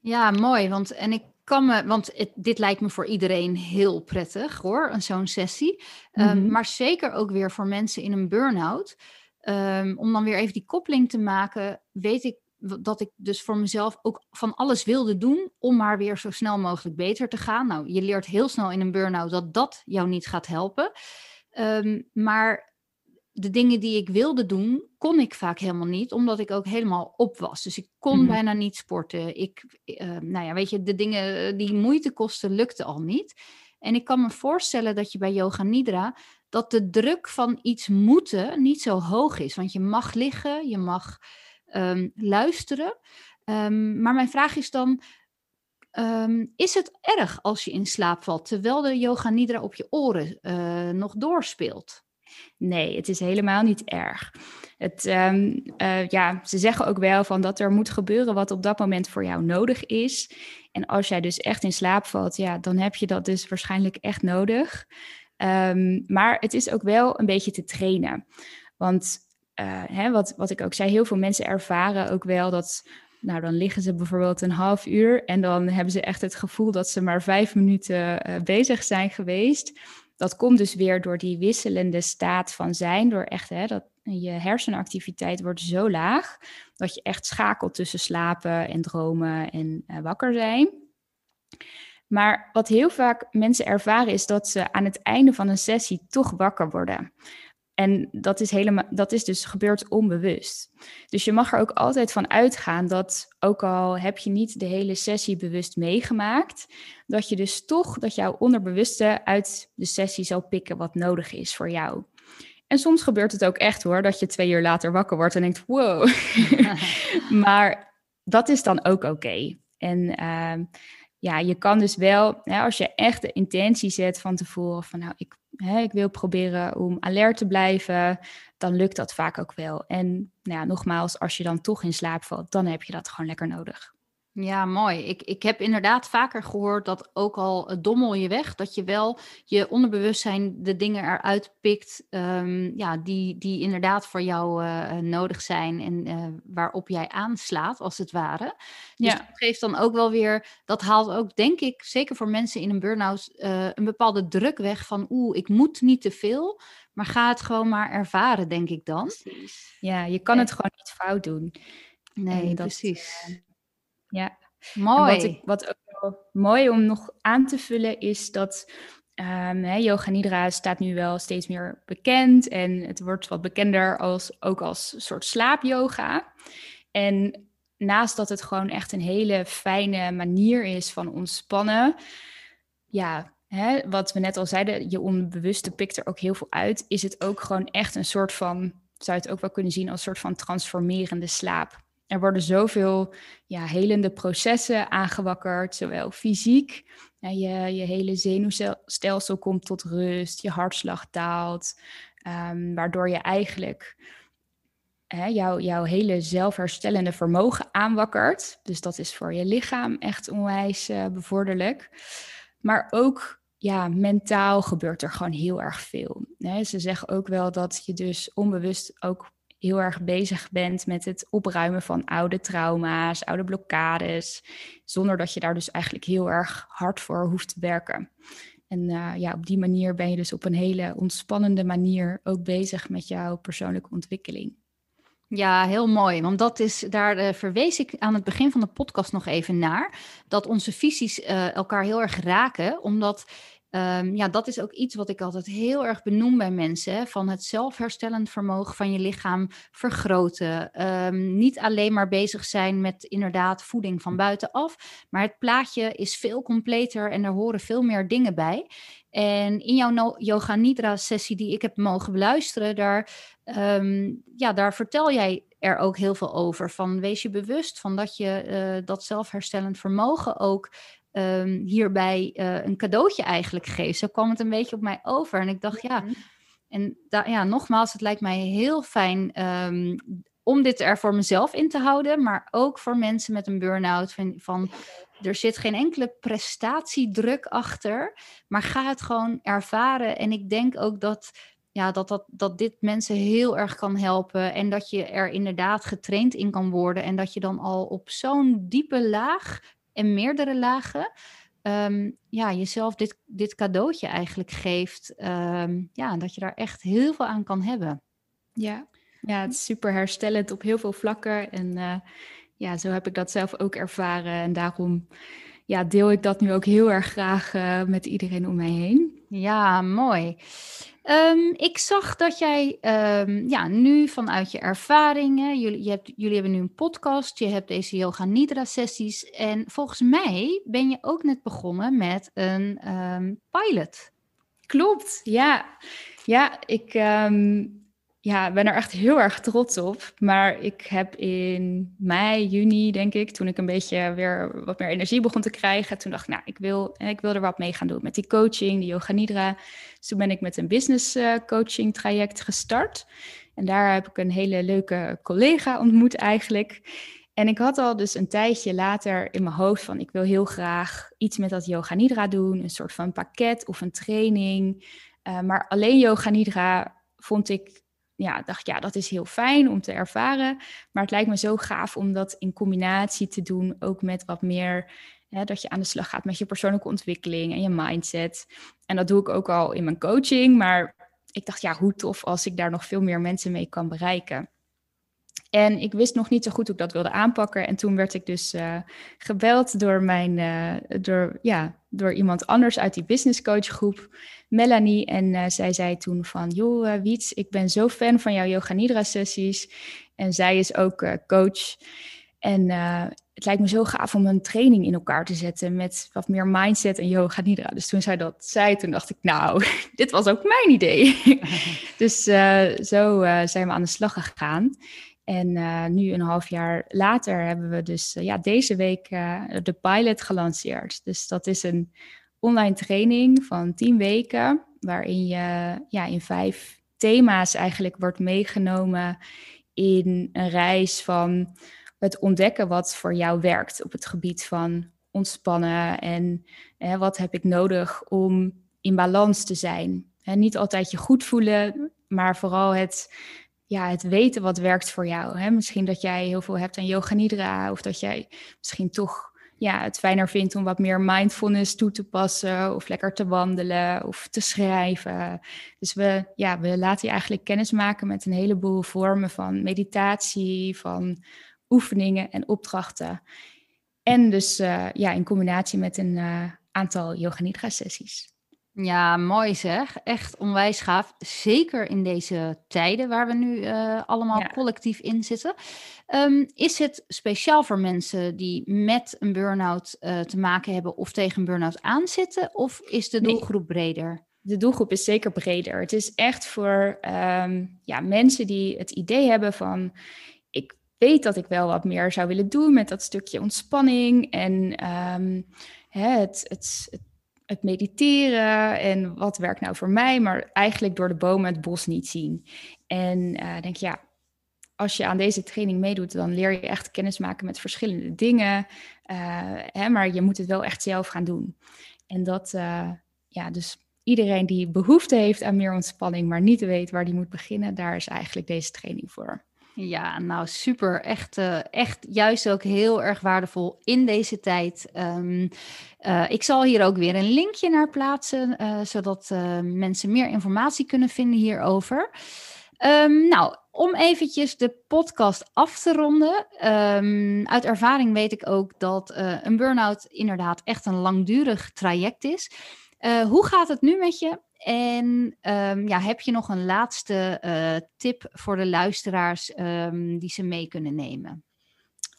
Ja, mooi. Want, en ik kan me, want het, dit lijkt me voor iedereen heel prettig hoor, zo'n sessie. Ehm, mhm. maar zeker ook weer voor mensen in een burn-out. ehm, om dan weer even die koppeling te maken, weet ik dat ik dus voor mezelf ook van alles wilde doen om maar weer zo snel mogelijk beter te gaan. Nou, je leert heel snel in een burn-out dat dat jou niet gaat helpen. Ehm, maar de dingen die ik wilde doen, kon ik vaak helemaal niet, omdat ik ook helemaal op was. Dus ik kon mhm. bijna niet sporten. Ik, uh, nou ja, weet je, de dingen die moeite kosten, lukte al niet. En ik kan me voorstellen dat je bij Yoga Nidra, dat de druk van iets moeten niet zo hoog is. Want je mag liggen, je mag um, luisteren. Um, maar mijn vraag is dan, um, is het erg als je in slaap valt, terwijl de Yoga Nidra op je oren uh, nog doorspeelt? Nee, het is helemaal niet erg. Het, um, uh, ja, ze zeggen ook wel van dat er moet gebeuren wat op dat moment voor jou nodig is. En als jij dus echt in slaap valt, ja, dan heb je dat dus waarschijnlijk echt nodig. Um, maar het is ook wel een beetje te trainen. Want uh, hè, wat, wat ik ook zei, heel veel mensen ervaren ook wel dat nou, dan liggen ze bijvoorbeeld een half uur en dan hebben ze echt het gevoel dat ze maar vijf minuten uh, bezig zijn geweest dat komt dus weer door die wisselende staat van zijn, door echt hè, dat je hersenactiviteit wordt zo laag dat je echt schakelt tussen slapen en dromen en uh, wakker zijn. Maar wat heel vaak mensen ervaren is dat ze aan het einde van een sessie toch wakker worden. En dat is, helemaal, dat is dus gebeurd onbewust. Dus je mag er ook altijd van uitgaan dat, ook al heb je niet de hele sessie bewust meegemaakt, dat je dus toch, dat jouw onderbewuste uit de sessie zal pikken wat nodig is voor jou. En soms gebeurt het ook echt hoor, dat je twee uur later wakker wordt en denkt, wow. [LAUGHS] maar dat is dan ook oké. En uh, ja, je kan dus wel, als je echt de intentie zet van tevoren, van nou, ik hè, ik wil proberen om alert te blijven, dan lukt dat vaak ook wel. En nou ja, nogmaals, als je dan toch in slaap valt, dan heb je dat gewoon lekker nodig. Ja, mooi. Ik, ik heb inderdaad vaker gehoord dat ook al dommel je weg, dat je wel je onderbewustzijn de dingen eruit pikt um, ja, die, die inderdaad voor jou uh, nodig zijn en uh, waarop jij aanslaat, als het ware. Dus ja. dat geeft dan ook wel weer, dat haalt ook, denk ik, zeker voor mensen in een burn-out, uh, een bepaalde druk weg van oeh, ik moet niet te veel, maar ga het gewoon maar ervaren, denk ik dan. Precies. Ja, je kan het gewoon niet fout doen. Nee, dat, precies. Ja, mooi. wat, ik, wat ook wel mooi om nog aan te vullen is dat um, Yoga Nidra staat nu wel steeds meer bekend en het wordt wat bekender als, ook als soort slaapyoga. En naast dat het gewoon echt een hele fijne manier is van ontspannen, ja, hè, wat we net al zeiden, je onbewuste pikt er ook heel veel uit, is het ook gewoon echt een soort van, zou je het ook wel kunnen zien als een soort van transformerende slaap. Er worden zoveel ja, helende processen aangewakkerd, zowel fysiek. Ja, je, je hele zenuwstelsel komt tot rust, je hartslag daalt, um, waardoor je eigenlijk hè, jouw, jouw hele zelfherstellende vermogen aanwakkert. Dus dat is voor je lichaam echt onwijs uh, bevorderlijk. Maar ook ja, mentaal gebeurt er gewoon heel erg veel. Ze zeggen ook wel dat je dus onbewust ook heel erg bezig bent met het opruimen van oude trauma's, oude blokkades, zonder dat je daar dus eigenlijk heel erg hard voor hoeft te werken. En uh, ja, op die manier ben je dus op een hele ontspannende manier ook bezig met jouw persoonlijke ontwikkeling. Ja, heel mooi. Want dat is, daar uh, verwees ik aan het begin van de podcast nog even naar. Dat onze visies uh, elkaar heel erg raken. Omdat Um, ja, dat is ook iets wat ik altijd heel erg benoem bij mensen. Van het zelfherstellend vermogen van je lichaam vergroten. Um, niet alleen maar bezig zijn met inderdaad voeding van buitenaf. Maar het plaatje is veel completer en er horen veel meer dingen bij. En in jouw no Yoga Nidra sessie die ik heb mogen beluisteren, daar, um, ja, daar vertel jij er ook heel veel over. Van wees je bewust van dat je uh, dat zelfherstellend vermogen ook um, hierbij uh, een cadeautje eigenlijk geeft. Zo kwam het een beetje op mij over. En ik dacht, ja, en ja, nogmaals, het lijkt mij heel fijn um, om dit er voor mezelf in te houden, maar ook voor mensen met een burn-out. Van, van, er zit geen enkele prestatiedruk achter, maar ga het gewoon ervaren. En ik denk ook dat, ja, dat, dat, dat dit mensen heel erg kan helpen en dat je er inderdaad getraind in kan worden en dat je dan al op zo'n diepe laag en meerdere lagen. Um, ja, jezelf dit, dit cadeautje eigenlijk geeft. Um, ja, dat je daar echt heel veel aan kan hebben. Ja, Ja, het is super herstellend op heel veel vlakken. En uh, ja, zo heb ik dat zelf ook ervaren. En daarom ja, deel ik dat nu ook heel erg graag uh, met iedereen om mij heen. Ja, mooi. Um, ik zag dat jij um, ja, nu vanuit je ervaringen, jullie, je hebt, jullie hebben nu een podcast, je hebt deze yoga nidra sessies en volgens mij ben je ook net begonnen met een um, pilot. Klopt, ja. Ja, ik ja, ben er echt heel erg trots op. Maar ik heb in mei, juni, denk ik, toen ik een beetje weer wat meer energie begon te krijgen, toen dacht ik, nou, ik wil, ik wil er wat mee gaan doen met die coaching, die Yoga Nidra. Dus toen ben ik met een business uh, coaching traject gestart. En daar heb ik een hele leuke collega ontmoet eigenlijk. En ik had al dus een tijdje later in mijn hoofd van, ik wil heel graag iets met dat Yoga Nidra doen, een soort van pakket of een training. Uh, maar alleen Yoga Nidra vond ik ja, dacht ja, dat is heel fijn om te ervaren. Maar het lijkt me zo gaaf om dat in combinatie te doen, ook met wat meer dat je aan de slag gaat met je persoonlijke ontwikkeling en je mindset. En dat doe ik ook al in mijn coaching. Maar ik dacht, ja, hoe tof als ik daar nog veel meer mensen mee kan bereiken. En ik wist nog niet zo goed hoe ik dat wilde aanpakken. En toen werd ik dus uh, gebeld door, mijn, uh, door, ja, door iemand anders uit die business coach groep, Melanie. En uh, zij zei toen van, joh Wiets, ik ben zo fan van jouw Yoga Nidra sessies. En zij is ook coach. En het lijkt me zo gaaf om een training in elkaar te zetten met wat meer mindset en yoga nidra. Dus toen zij dat zei, toen dacht ik, nou, [LAUGHS] dit was ook mijn idee. [LAUGHS] dus zo zijn we aan de slag gegaan. En uh, nu een half jaar later hebben we dus uh, ja, deze week uh, de pilot gelanceerd. Dus dat is een online training van tien weken, waarin je ja, in vijf thema's eigenlijk wordt meegenomen in een reis van het ontdekken wat voor jou werkt op het gebied van ontspannen en wat heb ik nodig om in balans te zijn. En niet altijd je goed voelen, maar vooral het ja, het weten wat werkt voor jou. Hè? Misschien dat jij heel veel hebt aan yoga nidra, of dat jij misschien toch ja, het fijner vindt om wat meer mindfulness toe te passen, of lekker te wandelen of te schrijven. Dus we, ja, we laten je eigenlijk kennis maken met een heleboel vormen van meditatie, van oefeningen en opdrachten. En dus uh, ja, in combinatie met een uh, aantal yoga nidra sessies. Ja, mooi zeg. Echt onwijs gaaf. Zeker in deze tijden waar we nu uh, allemaal ja. collectief in zitten. Um, is het speciaal voor mensen die met een burn-out uh, te maken hebben of tegen een burn-out aanzitten? Of is de doelgroep breder? De doelgroep is zeker breder. Het is echt voor um, ja, mensen die het idee hebben van... ik weet dat ik wel wat meer zou willen doen met dat stukje ontspanning en... Um, het, het, het het mediteren en wat werkt nou voor mij, maar eigenlijk door de bomen het bos niet zien. En uh, denk ja, als je aan deze training meedoet, dan leer je echt kennis maken met verschillende dingen. Uh, hè, maar je moet het wel echt zelf gaan doen. En dat, uh, ja, dus iedereen die behoefte heeft aan meer ontspanning, maar niet weet waar die moet beginnen, daar is eigenlijk deze training voor. Ja, nou super. Echt, uh, echt juist ook heel erg waardevol in deze tijd. Um, uh, ik zal hier ook weer een linkje naar plaatsen, uh, zodat mensen meer informatie kunnen vinden hierover. Um, nou, om eventjes de podcast af te ronden. Um, uit ervaring weet ik ook dat een burn-out inderdaad echt een langdurig traject is. hoe gaat het nu met je? En um, ja, heb je nog een laatste uh, tip voor de luisteraars um, die ze mee kunnen nemen?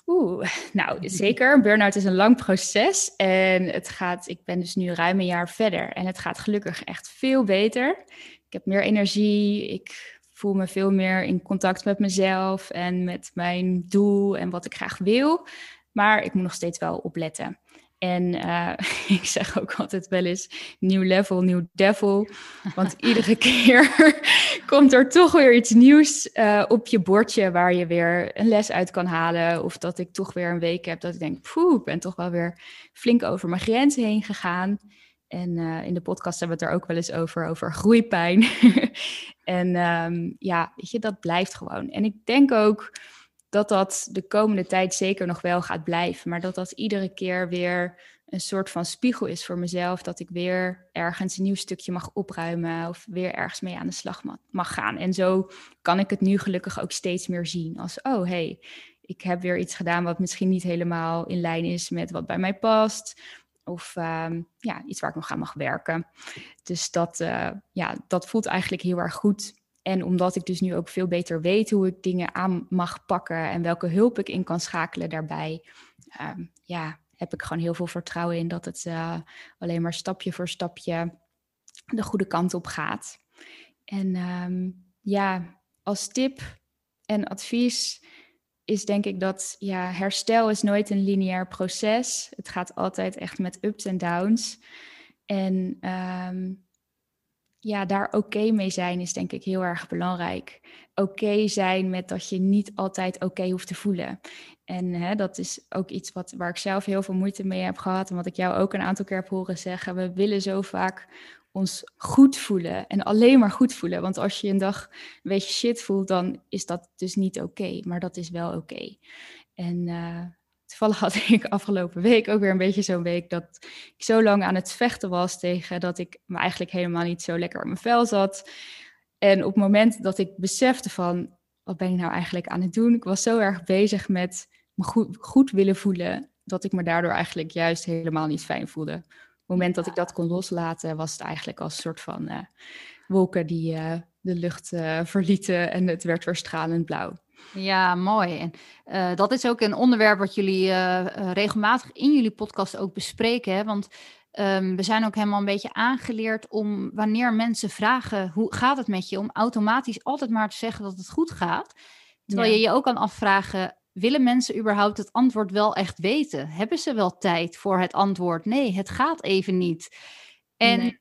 Oeh, [LAUGHS] nou zeker. Burnout is een lang proces en het gaat, ik ben dus nu ruim een jaar verder en het gaat gelukkig echt veel beter. Ik heb meer energie, ik voel me veel meer in contact met mezelf en met mijn doel en wat ik graag wil. Maar ik moet nog steeds wel opletten. En uh, [LAUGHS] ik zeg ook altijd wel eens nieuw level, nieuw devil. Want iedere [LAUGHS] keer komt er toch weer iets nieuws uh, op je bordje waar je weer een les uit kan halen. Of dat ik toch weer een week heb dat ik denk, poeh, ik ben toch wel weer flink over mijn grenzen heen gegaan. En uh, in de podcast hebben we het er ook wel eens over, over groeipijn. [LAUGHS] en um, ja, weet je, dat blijft gewoon. En ik denk ook dat dat de komende tijd zeker nog wel gaat blijven. Maar dat dat iedere keer weer een soort van spiegel is voor mezelf. Dat ik weer ergens een nieuw stukje mag opruimen of weer ergens mee aan de slag mag gaan. En zo kan ik het nu gelukkig ook steeds meer zien als, oh hey, ik heb weer iets gedaan wat misschien niet helemaal in lijn is met wat bij mij past. Of ehm, ja, iets waar ik nog aan mag werken. Dus dat, uh, ja, dat voelt eigenlijk heel erg goed. En omdat ik dus nu ook veel beter weet hoe ik dingen aan mag pakken en welke hulp ik in kan schakelen daarbij, ehm, ja, heb ik gewoon heel veel vertrouwen in dat het uh, alleen maar stapje voor stapje de goede kant op gaat. En um, ja, als tip en advies is denk ik dat ja, herstel is nooit een lineair proces. Het gaat altijd echt met ups en downs. En um, ja, daar oké mee zijn is denk ik heel erg belangrijk. Oké zijn met dat je niet altijd oké hoeft te voelen. En hè, dat is ook iets wat, waar ik zelf heel veel moeite mee heb gehad. En wat ik jou ook een aantal keer heb horen zeggen. We willen zo vaak ons goed voelen en alleen maar goed voelen. Want als je een dag een beetje shit voelt, dan is dat dus niet oké. maar dat is wel oké. En uh, toevallig had [LAUGHS] ik afgelopen week ook weer een beetje zo'n week dat ik zo lang aan het vechten was tegen dat ik me eigenlijk helemaal niet zo lekker op mijn vel zat. En op het moment dat ik besefte van, wat ben ik nou eigenlijk aan het doen? Ik was zo erg bezig met me goed, goed willen voelen, dat ik me daardoor eigenlijk juist helemaal niet fijn voelde. Op het moment dat ik dat kon loslaten, was het eigenlijk als een soort van uh, wolken die uh, de lucht uh, verlieten en het werd weer stralend blauw. Ja, mooi. En uh, dat is ook een onderwerp wat jullie uh, regelmatig in jullie podcast ook bespreken. Hè? Want um, we zijn ook helemaal een beetje aangeleerd om wanneer mensen vragen hoe gaat het met je, om automatisch altijd maar te zeggen dat het goed gaat. Terwijl ja. je je ook kan afvragen, willen mensen überhaupt het antwoord wel echt weten? Hebben ze wel tijd voor het antwoord? Nee, het gaat even niet. En nee.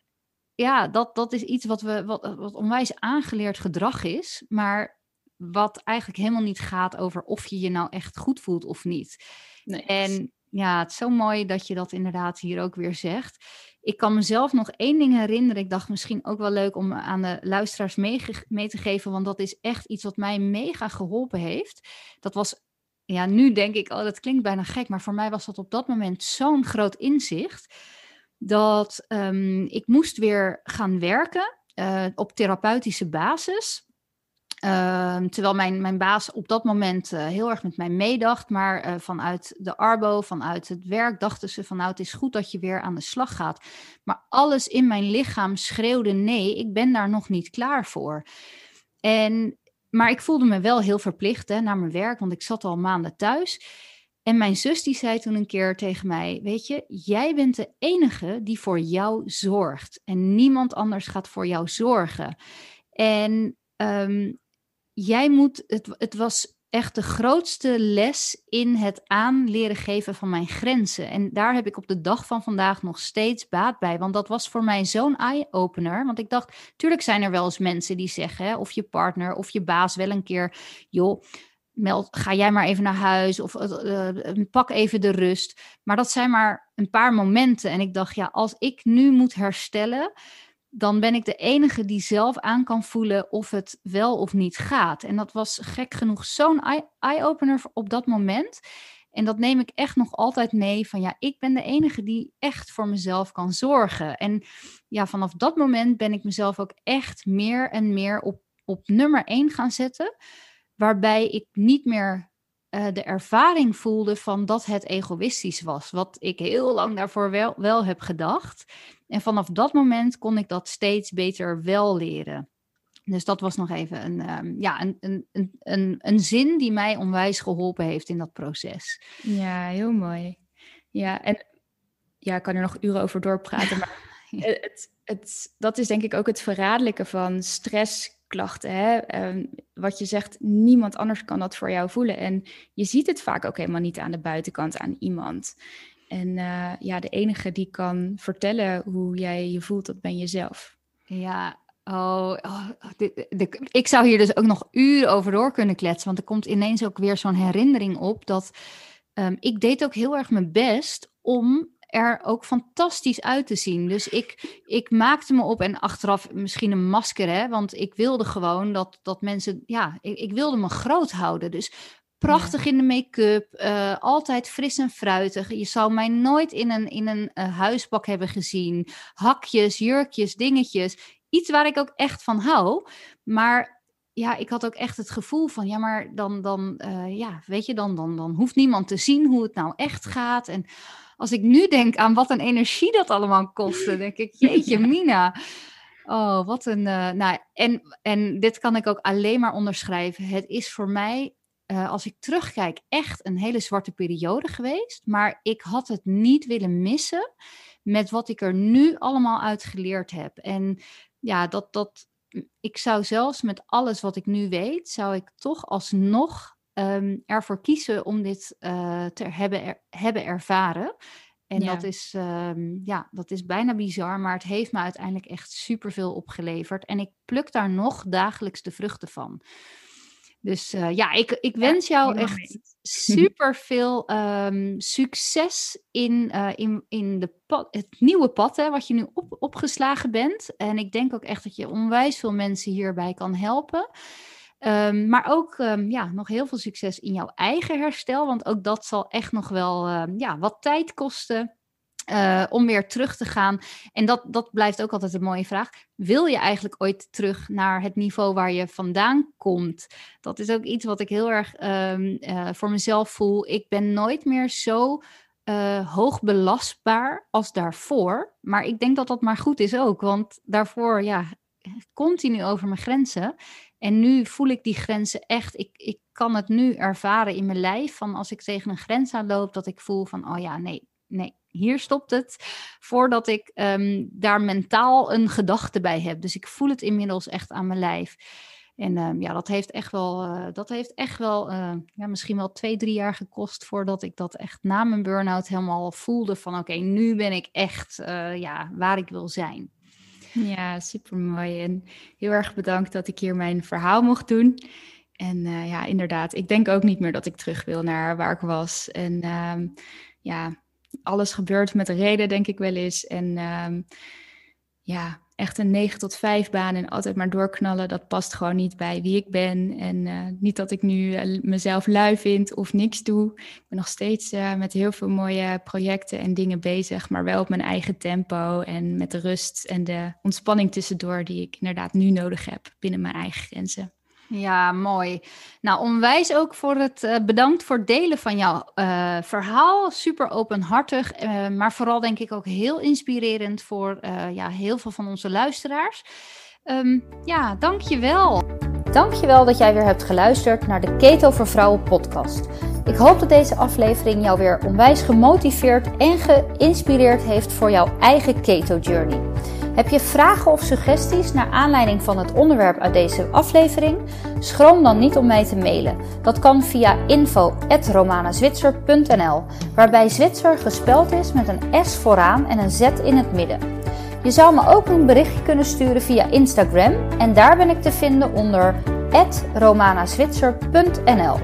ja, dat, dat is iets wat, we, wat, wat onwijs aangeleerd gedrag is. Maar wat eigenlijk helemaal niet gaat over of je je nou echt goed voelt of niet. Nee. En ja, het is zo mooi dat je dat inderdaad hier ook weer zegt. Ik kan mezelf nog één ding herinneren. Ik dacht misschien ook wel leuk om aan de luisteraars mee, mee te geven, want dat is echt iets wat mij mega geholpen heeft. Dat was, ja, nu denk ik, oh, dat klinkt bijna gek, maar voor mij was dat op dat moment zo'n groot inzicht dat um, ik moest weer gaan werken uh, op therapeutische basis. Uh, terwijl mijn, mijn baas op dat moment uh, heel erg met mij meedacht, maar uh, vanuit de Arbo, vanuit het werk, dachten ze van nou het is goed dat je weer aan de slag gaat. Maar alles in mijn lichaam schreeuwde nee, ik ben daar nog niet klaar voor. En, maar ik voelde me wel heel verplicht hè, naar mijn werk, want ik zat al maanden thuis. En mijn zus die zei toen een keer tegen mij, weet je, jij bent de enige die voor jou zorgt. En niemand anders gaat voor jou zorgen. En um, jij moet, het, het was echt de grootste les in het aanleren geven van mijn grenzen. En daar heb ik op de dag van vandaag nog steeds baat bij. Want dat was voor mij zo'n eye-opener. Want ik dacht, tuurlijk zijn er wel eens mensen die zeggen, of je partner of je baas wel een keer, joh. Meld, ga jij maar even naar huis of uh, uh, pak even de rust. Maar dat zijn maar een paar momenten. En ik dacht, ja, als ik nu moet herstellen, dan ben ik de enige die zelf aan kan voelen of het wel of niet gaat. En dat was gek genoeg zo'n eye-opener op dat moment. En dat neem ik echt nog altijd mee van ja, ik ben de enige die echt voor mezelf kan zorgen. En ja, vanaf dat moment ben ik mezelf ook echt meer en meer op, op nummer één gaan zetten. Waarbij ik niet meer uh, de ervaring voelde van dat het egoïstisch was. Wat ik heel lang daarvoor wel, wel heb gedacht. En vanaf dat moment kon ik dat steeds beter wel leren. Dus dat was nog even een, um, ja, een, een, een, een, zin die mij onwijs geholpen heeft in dat proces. Ja, heel mooi. Ja, en ja, ik kan er nog uren over doorpraten, maar [LAUGHS] het, het, dat is denk ik ook het verraderlijke van stressklachten. Hè? Um, wat je zegt, niemand anders kan dat voor jou voelen. En je ziet het vaak ook helemaal niet aan de buitenkant aan iemand. En uh, ja, de enige die kan vertellen hoe jij je voelt, dat ben jezelf. Ja, oh, oh de, ik zou hier dus ook nog uren over door kunnen kletsen. Want er komt ineens ook weer zo'n herinnering op dat um, ik deed ook heel erg mijn best om er ook fantastisch uit te zien. Dus ik, ik maakte me op en achteraf misschien een masker, hè, want ik wilde gewoon dat, dat mensen, ja, ik, ik wilde me groot houden. Dus prachtig in de make-up, eh, altijd fris en fruitig. Je zou mij nooit in een, in een uh, huisbak hebben gezien. Hakjes, jurkjes, dingetjes. Iets waar ik ook echt van hou. Maar ja, ik had ook echt het gevoel van, ja, maar dan, dan uh, ja, weet je, dan, dan, dan hoeft niemand te zien hoe het nou echt gaat. En als ik nu denk aan wat een energie dat allemaal kostte, denk ik, [LAUGHS] jeetje, Mina. Oh, wat een. Uh, nou, en, en dit kan ik ook alleen maar onderschrijven. Het is voor mij, uh, als ik terugkijk, echt een hele zwarte periode geweest. Maar ik had het niet willen missen met wat ik er nu allemaal uit geleerd heb. En ja, dat, dat, ik zou zelfs met alles wat ik nu weet, zou ik toch alsnog um, ervoor kiezen om dit uh, te hebben, er, hebben ervaren. En ja. dat, is, um, ja, dat is bijna bizar, maar het heeft me uiteindelijk echt superveel opgeleverd. En ik pluk daar nog dagelijks de vruchten van. Dus uh, ja, ik, ik wens jou echt [LAUGHS] super veel um, succes in, uh, in, in de pad, het nieuwe pad hè, wat je nu op, opgeslagen bent. En ik denk ook echt dat je onwijs veel mensen hierbij kan helpen. Um, maar ook um, ja, nog heel veel succes in jouw eigen herstel. Want ook dat zal echt nog wel ja, wat tijd kosten. Uh, om weer terug te gaan. En dat, dat blijft ook altijd een mooie vraag. Wil je eigenlijk ooit terug naar het niveau waar je vandaan komt? Dat is ook iets wat ik heel erg um, uh, voor mezelf voel. Ik ben nooit meer zo uh, hoog belastbaar als daarvoor. Maar ik denk dat dat maar goed is ook. Want daarvoor, ja, continu over mijn grenzen. En nu voel ik die grenzen echt. Ik, ik kan het nu ervaren in mijn lijf. Van als ik tegen een grens aanloop, dat ik voel van, oh ja, nee, nee, hier stopt het. Voordat ik um, daar mentaal een gedachte bij heb. Dus ik voel het inmiddels echt aan mijn lijf. En um, ja, dat heeft echt wel, uh, dat heeft echt wel uh, ja, misschien wel twee, drie jaar gekost voordat ik dat echt na mijn burn-out helemaal voelde van oké, nu ben ik echt uh, ja, waar ik wil zijn. Ja, super mooi. En heel erg bedankt dat ik hier mijn verhaal mocht doen. En ja, inderdaad, ik denk ook niet meer dat ik terug wil naar waar ik was. En um, ja, alles gebeurt met reden, denk ik wel eens. En um, ja, echt een 9 tot 5 baan en altijd maar doorknallen, dat past gewoon niet bij wie ik ben. En uh, niet dat ik nu uh, mezelf lui vind of niks doe. Ik ben nog steeds uh, met heel veel mooie projecten en dingen bezig, maar wel op mijn eigen tempo en met de rust en de ontspanning tussendoor die ik inderdaad nu nodig heb binnen mijn eigen grenzen. Ja, mooi. Nou, onwijs ook voor het uh, bedankt voor het delen van jouw uh, verhaal. Super openhartig, uh, maar vooral denk ik ook heel inspirerend voor ja, heel veel van onze luisteraars. Um, ja, dankjewel. Dankjewel dat jij weer hebt geluisterd naar de Keto voor Vrouwen podcast. Ik hoop dat deze aflevering jou weer onwijs gemotiveerd en geïnspireerd heeft voor jouw eigen keto journey. Heb je vragen of suggesties naar aanleiding van het onderwerp uit deze aflevering? Schroom dan niet om mij te mailen. Dat kan via info@romanazwitser.nl, waarbij Zwitser gespeld is met een S vooraan en een Z in het midden. Je zou me ook een berichtje kunnen sturen via Instagram en daar ben ik te vinden onder romanazwitser.nl.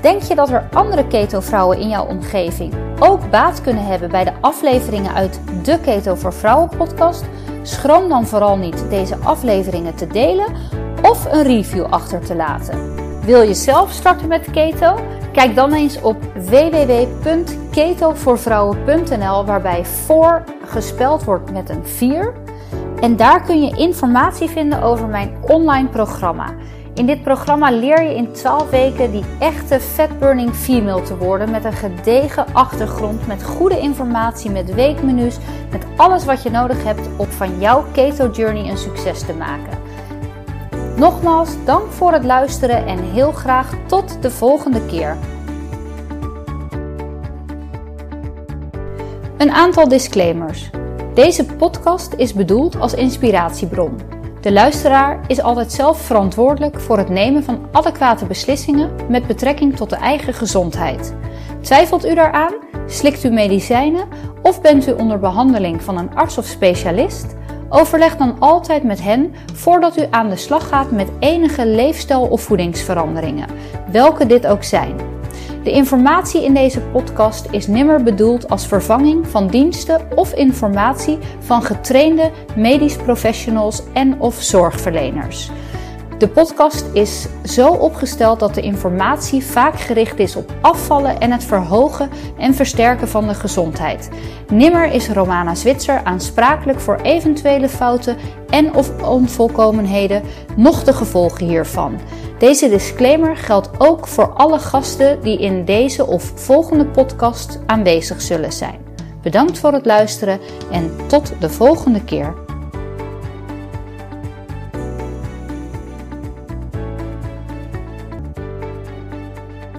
Denk je dat er andere keto-vrouwen in jouw omgeving ook baat kunnen hebben bij de afleveringen uit de Keto voor Vrouwen podcast? Schroom dan vooral niet deze afleveringen te delen of een review achter te laten. Wil je zelf starten met keto? Kijk dan eens op www.ketovoorvrouwen.nl waarbij voor gespeld wordt met een 4. En daar kun je informatie vinden over mijn online programma. In dit programma leer je in 12 weken die echte fatburning female te worden met een gedegen achtergrond, met goede informatie, met weekmenu's, met alles wat je nodig hebt om van jouw keto journey een succes te maken. Nogmaals, dank voor het luisteren en heel graag tot de volgende keer. Een aantal disclaimers. Deze podcast is bedoeld als inspiratiebron. De luisteraar is altijd zelf verantwoordelijk voor het nemen van adequate beslissingen met betrekking tot de eigen gezondheid. Twijfelt u daaraan? Slikt u medicijnen of bent u onder behandeling van een arts of specialist? Overleg dan altijd met hen voordat u aan de slag gaat met enige leefstijl- of voedingsveranderingen, welke dit ook zijn. De informatie in deze podcast is nimmer bedoeld als vervanging van diensten of informatie van getrainde medisch professionals en of zorgverleners. De podcast is zo opgesteld dat de informatie vaak gericht is op afvallen en het verhogen en versterken van de gezondheid. Nimmer is Romana Zwitser aansprakelijk voor eventuele fouten en of onvolkomenheden, noch de gevolgen hiervan. Deze disclaimer geldt ook voor alle gasten die in deze of volgende podcast aanwezig zullen zijn. Bedankt voor het luisteren en tot de volgende keer.